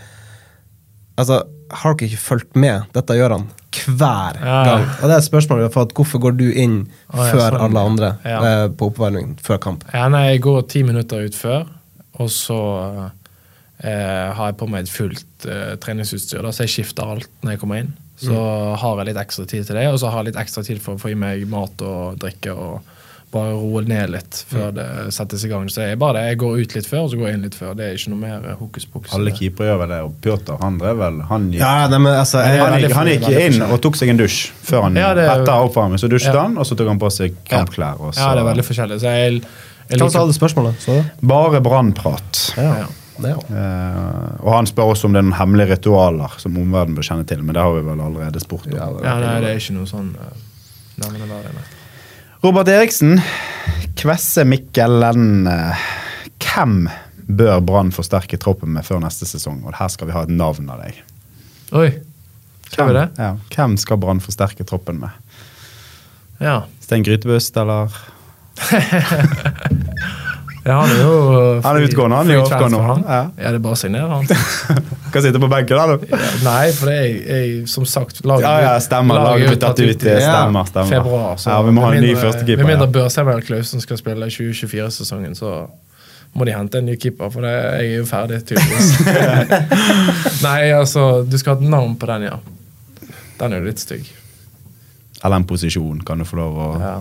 Altså, har dere ikke fulgt med? Dette gjør han hver gang. Og det er et spørsmål vi har fått. Hvorfor går du inn Å, før sånn, alle andre Ja. eh, på oppvarming før kamp? Ja, nei, jeg går ti minutter ut før, og så eh, har jeg på meg et fullt eh, treningsutstyr. Da, så jeg skifter alt når jeg kommer inn. Så har jeg litt ekstra tid til det, og så har jeg litt ekstra tid for å få i meg mat og drikke. og bare roe ned litt før det settes i gang. Så det er bare det. Jeg går ut litt før, og så går jeg inn litt før. Det er ikke noe mer eh, hokus pokus. Alle keepere gjør vel det, og Pjotr han drev vel Han gikk, Ja, nei, men altså jeg, han gikk, han gikk inn og tok seg en dusj før han Ja, det- etter oppvarming. Så dusjet Ja. han, og så tok han på seg kampklær. Og så, Ja, det er veldig forskjellig. Så jeg, jeg liker, var det spørsmålet? Så? Bare brannprat. ja. Det, ja. Uh, og han spør også om det er noen hemmelige ritualer som omverdenen bør kjenne til, men det har vi vel allerede spurt om. Ja, det ja, nei, det er ikke noe sånn uh, det, nei. Robert Eriksen, Kvesse Mikkelen. eh, Hvem bør Brann forsterke troppen med før neste sesong? Og her skal vi ha et navn av deg. Oi. Skal vi det? Ja. Hvem skal Brann forsterke troppen med? Ja. Stein Grytebust, eller? Ja, han er jo Han er utgående, han er jo oppgående, han. ja. Ja, det er bare å signere han. Kan sitte på benken, da, du. Nei, for det er jeg, som sagt laget, Ja, ja, stemmer. Laget ble tatt ut i stemmer, stemmer. februar. Så Ja, vi må ha en ny førstekeeper. Med mindre Børsemel Klausen skal spille 2024-sesongen, så må de hente en ny keeper, for det, jeg er jo ferdig, tydeligvis. Nei, altså, du skal ha et navn på den, ja. Den er jo litt stygg. Eller en posisjon, kan du få lov å Ja.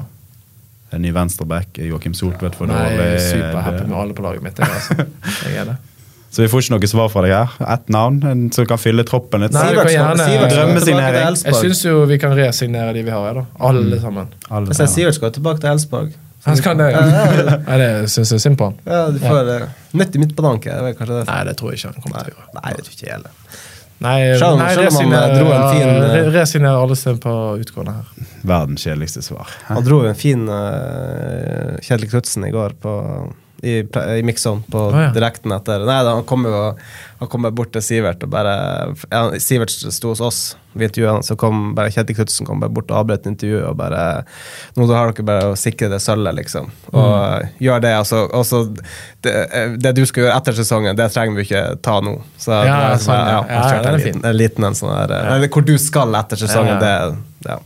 En ny venstreback. Joakim Soltvedt Nei, jeg er eh, superhappy med alle på laget mitt. Jeg, altså. jeg er det. Så vi får ikke noe svar fra deg her? Ett navn en som kan fylle troppen litt? Nei, du gjerne- til Drømmesignering. Jeg syns jo vi kan resignere de vi har, her, da. Alle sammen. Alle, Jeg sier Sivert skal tilbake til Elsborg. Han skal det. Nei, det syns jeg er synd på han. Ja, du får ja. nytt i er. Nei, det tror jeg ikke han kommer til å gjøre. Nei, det tror ikke jeg heller. Nei, Selv nei selv om han, eh, dro en fin, uh, Resigner Resignere alle steder på utgående her. Verdens kjedeligste svar. Han dro en fin uh, Kjedelig Knutsen i går på, i, i mix-on på oh, ja. direkten etter. Nei, da, han kom jo han kom bort til Sivert og bare ja, Sivert sto hos oss, vi intervjuet han, så kom bare Kjetil Knutsen kom bare bort og avbrøt intervjuet og bare Nå har dere bare å sikre det sølvet, liksom. Og Mm. gjør det. Altså, også, det, det du skal gjøre etter sesongen, det trenger vi ikke ta nå. Så Ja, det sånn, ja. ja, Ja, ja, det er en fin. liten, en sånn der hvor du skal etter sesongen, ja. det ja.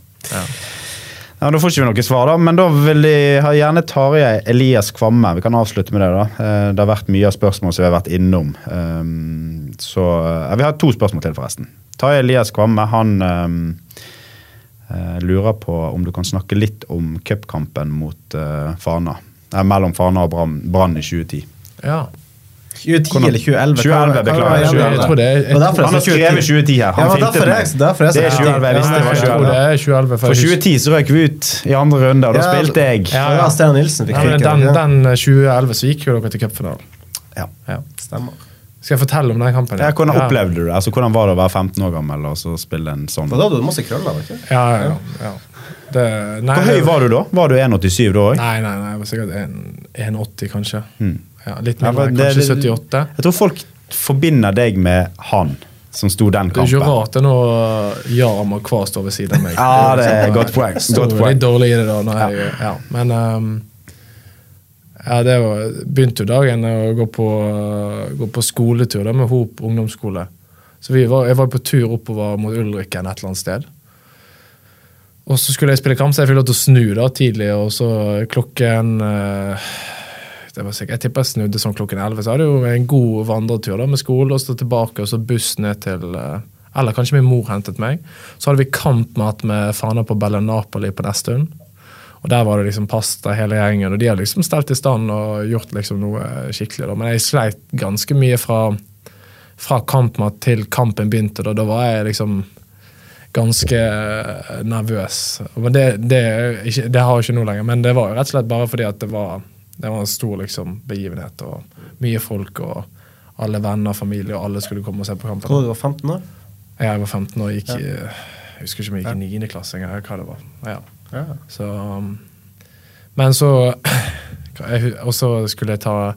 Ja, Da får ikke vi noe svar, da. Men da vil jeg ha gjerne Tarjei Elias Kvamme. Vi kan avslutte med det. da. Eh, Det har vært mye av spørsmål som vi har vært innom. Um, Så ja, Vi har to spørsmål til, forresten. Tarjei Elias Kvamme han um, eh, lurer på om du kan snakke litt om cupkampen mot uh, Fana. Eh, mellom Fana og Brann i 2010. Ja. 2010 eller 2011? 2011, beklager, Jeg 2011. tror det er, Det derfor Han har jeg skrevet 2010. 2010 her. Han ja, derfor meg. er jeg- derfor er jeg Det er så- 2011. Jeg visste det var jeg 2011. det er 2011. For 2010 så røk vi ut i andre runde, og da spilte jeg. Ja, Ja, ja. Nilsen fikk Ja, den, den eh, 2011 så gikk jo dere til cupfinalen. Ja. Ja. Stemmer. Skal jeg fortelle om den kampen? Ja, hvordan opplevde du det? Altså, hvordan var det å være 15 år gammel og så spille en sånn? For da hadde du masse krøller, ikke? Ja, ja, ja. Det, nei, Hvor høy var du da? Var du 1,87 da òg? Nei, nei, nei, jeg var sikkert en- 1,80 kanskje. Ja, litt mindre, ja, kanskje 78. Jeg tror folk forbinder deg med han som sto den kampen. Det er ikke rart det noe Jarm og Kva står ved siden av meg. Ja, det er sånn, godt poeng. Godt poeng. litt dårlig i det da. Når jeg, ja. Men um, ja, det var, begynte jo dagen å gå på, gå på skoletur da, med Hop ungdomsskole. Så vi var, jeg var på tur oppover mot Ulriken et eller annet sted. Og så skulle jeg spille kamp, så jeg fikk lov til å snu da tidlig, og så klokken eh, det var sikkert, Jeg tipper jeg snudde sånn klokken 11. Så hadde jeg jo en god vandretur da, med skole, og så tilbake, og så buss ned til eh, Eller kanskje min mor hentet meg. Så hadde vi kampmat med Fana på Bella Napoli på Nesttun. Og der var det liksom pasta hele gjengen, og de hadde liksom stelt i stand og gjort liksom noe skikkelig. da. Men jeg sleit ganske mye fra, fra kampmat til kampen begynte. Da, da var jeg liksom ganske eh, nervøs. Men det, det, det har jeg ikke nå lenger, men det var jo rett og slett bare fordi at det var, det var en stor liksom, begivenhet. og Mye folk og alle venner, familie, og alle skulle komme og se på kampen. Hvor du var 15 år? Jeg var 15 år og gikk ja. Jeg husker ikke om jeg gikk i 9. klasse engang. hva det var. Ja. Så, um, men så Og så skulle jeg ta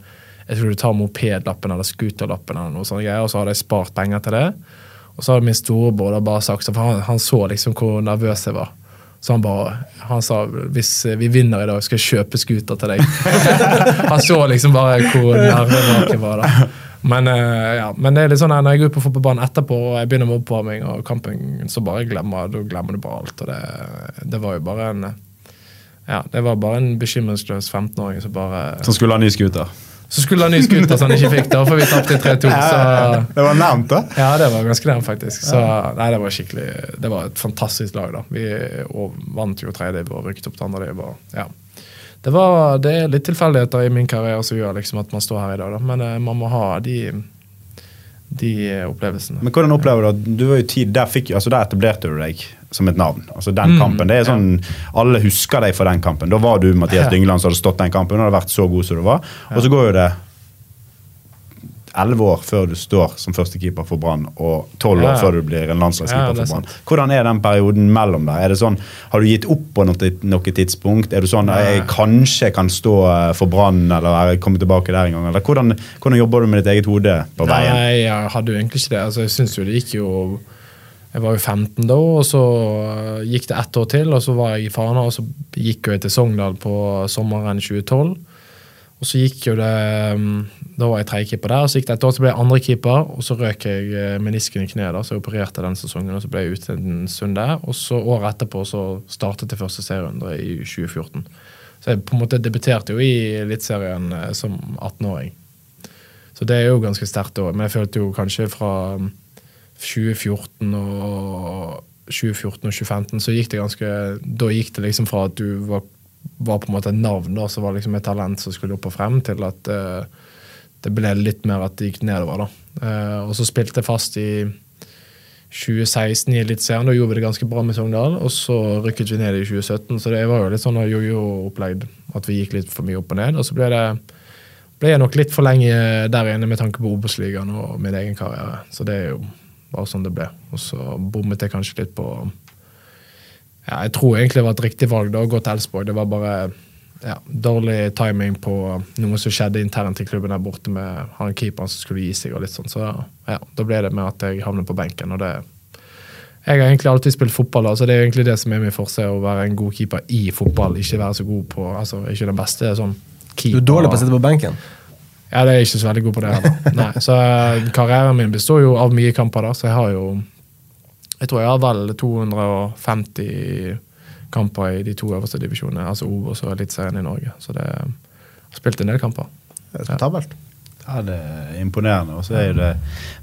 Jeg tror du tar mopedlappen eller scooterlappen, eller noe sånt, greier, og så hadde jeg spart penger til det. Og så hadde min storebror bare sagt han, han så liksom hvor nervøs jeg var. Så han bare Han sa hvis vi vinner i dag, skal jeg kjøpe scooter til deg. han så liksom bare hvor nærme jeg var da. Men, eh, ja, men det er litt sånn når jeg går ut på fotballbanen etterpå og jeg begynner med oppvarming og kampen, så bare glemmer da glemmer du bare alt. Og det, det var jo bare en ja, det var bare en bekymringsløs 15-åring som bare Som skulle ha ny scooter. Så skulle han ha ny scooter som han ikke fikk, da, for vi tapte 3-2. Så Det var nærmt, da. ja, det var ganske nærmt, faktisk. Så nei, det var skikkelig Det var et fantastisk lag, da. Vi vant jo tredje og rykket opp til andre. Var, ja. Det, var, det er litt tilfeldigheter i min karriere som gjør liksom at man står her i dag, da. Men eh, man må ha de, de opplevelsene. Men hvordan opplever du at du var jo tid, der, fikk, altså der etablerte du deg som et navn. Altså Den Mm, kampen, det er sånn, Alle husker deg for den kampen. Da var du Mathias Ja. Dyngeland som hadde stått den kampen og hadde vært så god som du var. Og så går jo det elleve år før du står som førstekeeper for Brann, og tolv år Ja. før du blir en landslagskeeper er for Brann. Hvordan er den perioden mellom der? Er det sånn, Har du gitt opp på noe, noe tidspunkt? Er du sånn jeg kanskje kan stå eh, for Brann, eller jeg kommer tilbake der en gang? Eller hvordan, hvordan jobber du med ditt eget hode på veien? Nei, jeg hadde jo egentlig ikke det. Altså, jeg synes jo det gikk jo Jeg var jo 15 da, og så øh, gikk det ett år til, og så var jeg i Fana, og så gikk jeg til Sogndal på sommeren 2012. Og så gikk jo det mm, Da var jeg tredjekeeper der, og så gikk det et år, så ble jeg andrekeeper, og så røk jeg eh, menisken i kneet, da, så jeg opererte den sesongen, og så ble jeg ute en stund der. Og så året etterpå så startet jeg første serierunde i 2014. Så jeg på en måte debuterte jo i Eliteserien eh, som 18-åring. Så det er jo ganske sterkt òg. Men jeg følte jo kanskje fra mm, 2014 og 2014 og 2015 så gikk det ganske Da gikk det liksom fra at du var, var på en måte et navn da, som var liksom et talent som skulle opp og frem, til at uh, det ble litt mer at det gikk nedover. da. Uh, og så spilte jeg fast i 2016 i Eliteserien. Da gjorde vi det ganske bra med Sogndal. Og så rykket vi ned i 2017, så det var jo litt sånn jojo-opplegg. At vi gikk litt for mye opp og ned. Og så ble det ble jeg nok litt for lenge der inne med tanke på Obos-ligaen og min egen karriere. Så det er jo bare sånn det ble. Og så bommet jeg kanskje litt på ja, Jeg tror egentlig det var et riktig valg da, å gå til Elsborg. Det var bare ja, dårlig timing på noe som skjedde internt i klubben der borte med han keeperen som skulle gi seg. og litt sånn. Så ja, da ble det med at jeg havnet på benken. og det jeg har egentlig alltid spilt fotball, så så det er egentlig det som er min forse. Å være en god keeper i fotball, ikke være så god på altså Ikke den beste sånn Du er dårlig på å sitte på benken. Ja, det er ikke så veldig god på det heller. Nei, så eh, karrieren min består jo av mye kamper, da, så jeg har jo Jeg tror jeg har vel 250 kamper i de to øverste divisjonene, altså Obos og Eliteserien i Norge. Så det har spilt en del kamper. Respektabelt. Ja, det er imponerende. er det,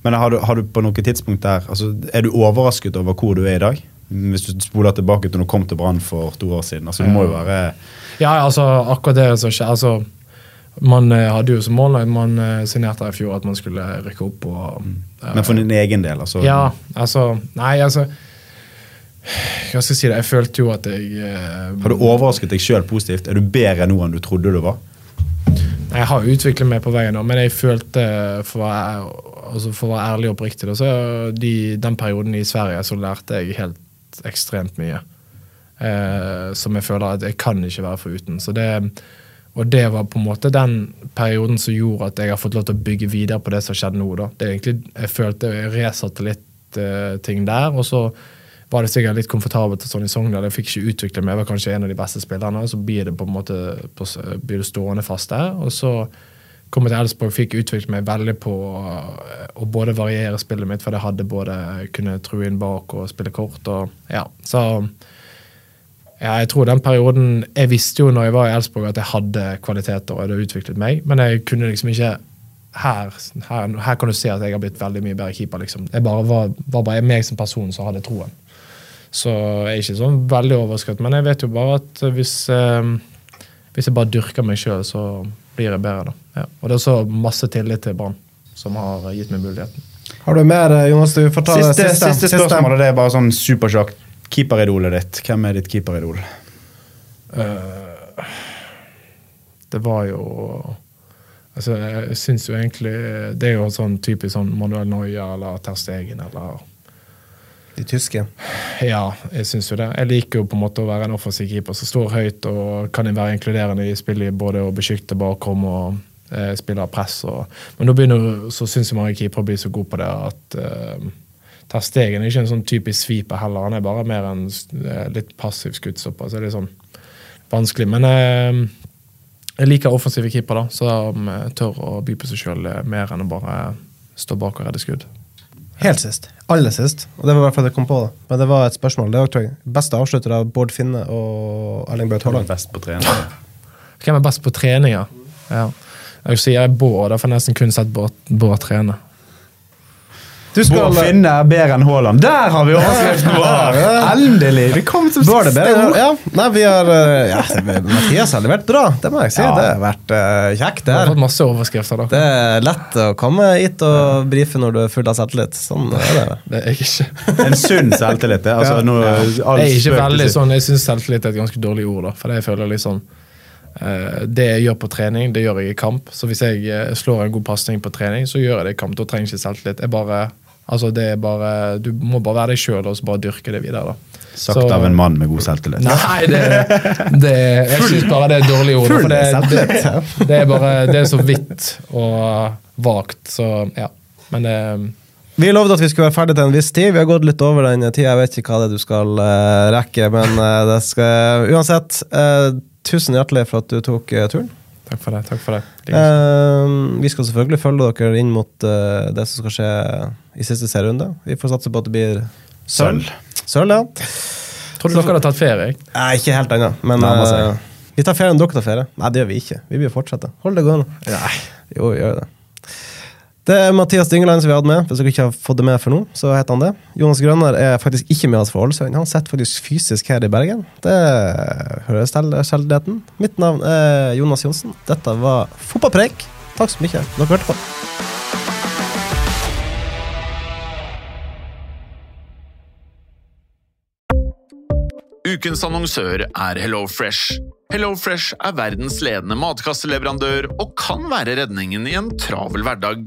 men har du, har du på noe tidspunkt der altså, Er du overrasket over hvor du er i dag? Hvis du spoler tilbake til når du kom til Brann for to år siden. altså Du må jo være Ja, altså akkurat det som skjer altså, Man eh, hadde jo som mål man signerte signerte i fjor at man skulle rykke opp. og mm. Men for din egen del, altså? Ja, altså Nei, altså Hva skal jeg si det? Jeg følte jo at jeg eh, Har du overrasket deg sjøl positivt? Er du bedre nå enn du trodde du var? Jeg har utviklet meg på veien, nå, men jeg følte, for å være, altså for å være ærlig og oppriktig, så de, den perioden i Sverige så lærte jeg helt ekstremt mye. Eh, som jeg føler at jeg kan ikke være foruten. Så det, og det var på en måte den perioden som gjorde at jeg har fått lov til å bygge videre på det som skjedde nå. Da. Det er egentlig, jeg følte jeg resatte litt uh, ting der. og så var det sikkert litt komfortabelt og sånn i Sogndal. Jeg fikk ikke utvikle meg, jeg var kanskje en av de beste spillerne. Så blir det på en måte på, blir det stående fast der. Og så kom jeg til Elsborg fikk utviklet meg veldig på eh, å både variere spillet mitt, for jeg hadde både kunne true inn bak og spille kort. og ja, så ja, jeg tror den perioden Jeg visste jo når jeg var i Elsborg at jeg hadde kvaliteter og hadde utviklet meg, men jeg kunne liksom ikke her, her, her kan du se at jeg har blitt veldig mye bedre keeper. liksom. Jeg bare var, var bare meg som person som hadde troen. Så jeg er ikke sånn veldig overrasket, men jeg vet jo bare at hvis, eh, hvis jeg bare dyrker meg sjøl, så blir jeg bedre. da. Ja. Og det er også masse tillit til Brann, som har gitt meg muligheten. Har du mer, eh, Jonas? Du får ta det Siste, siste, siste spørsmålet. det er bare sånn supersjakt. Keeperidolet ditt. Hvem er ditt keeperidol? Uh, det var jo Altså, jeg syns jo egentlig Det er jo sånn typisk sånn Manuel Noya eller Ter Stegen eller De tyske. Ja, jeg syns jo det. Jeg liker jo på en måte å være en offensiv keeper som står høyt og kan være inkluderende i spillet, både å beskytte bakrom og eh, spille press. Og, men nå begynner så syns jeg mange keepere blir så gode på det at eh, Ter Stegen er ikke en sånn typisk sweeper heller. Han er bare mer en eh, litt passiv skuddstopper. Så det er sånn vanskelig. Men eh, jeg liker offensive keepere da, som eh, tør å by på seg sjøl mer enn å bare stå bak og redde skudd. Helt sist. Aller sist. Og det var i hvert fall det jeg kom på. da. Men det var et spørsmål. Det var, Beste avslutter av Bård Finne og Erling Braut Haaland. Best på trening. Hvem er best på treninger? Ja. Jeg sier Bård, da får jeg nesten kun sett Bård, Bård trene. Du skal Bård Finne er bedre enn Haaland. Der har vi overskriften vår! Endelig! Vi kom som det siste bedre? ord. Ja. Nei, vi har eh, ja, Mathias har levert bra, det må jeg si. Ja. Det har vært uh, kjekt, det har fått masse overskrifter, da. Det er lett å komme hit og brife når du er full av selvtillit. Sånn er det. Det er jeg ikke. En sunn selvtillit. det. Altså, Ja. Jeg er ikke veldig sånn, jeg syns selvtillit er et ganske dårlig ord, da. For det jeg føler litt sånn eh, det jeg gjør på trening, det gjør jeg i kamp. Så hvis jeg slår en god pasning på trening, så gjør jeg det i kamp. Da trenger jeg ikke selvtillit. Jeg bare, altså det er bare, du må bare være deg sjøl og så bare dyrke det videre. da. Sagt Så- av en mann med god selvtillit. Nei, det, det Jeg syns bare det er dårlige ord. For det, det, det er bare Det er så vidt og vagt, så ja. Men det Vi lovde at vi skulle være ferdig til en viss tid. Vi har gått litt over den tida. Jeg vet ikke hva det er du skal uh, rekke, men uh, det skal Uansett, uh, tusen hjertelig for at du tok eh, turen. Takk for det. takk for det. Eh, vi skal selvfølgelig følge dere inn mot uh, det som skal skje i siste serierunde. Vi får satse på at det blir Sølv. Sølv, ja. Tror du dere har tatt ferie. Nei, ikke helt ennå, men eh, vi tar ferie når dere tar ferie. Nei, det gjør vi ikke. Vi vil fortsette. Hold det gående. Nei. Jo, vi gjør det. Det er Mathias Dyngeland som vi hadde med. Hvis dere ikke har fått det med for nå, så heter han det. Jonas Grønner er faktisk ikke med oss fra Ålesund. Han sitter faktisk fysisk her i Bergen. Det høres til sjeldenheten. Mitt navn er Jonas Johnsen. Dette var Fotballpreik. Takk så mye. Dere hørte på. Ukens annonsør er HelloFresh. HelloFresh er verdens ledende matkasseleverandør og kan være redningen i en travel hverdag.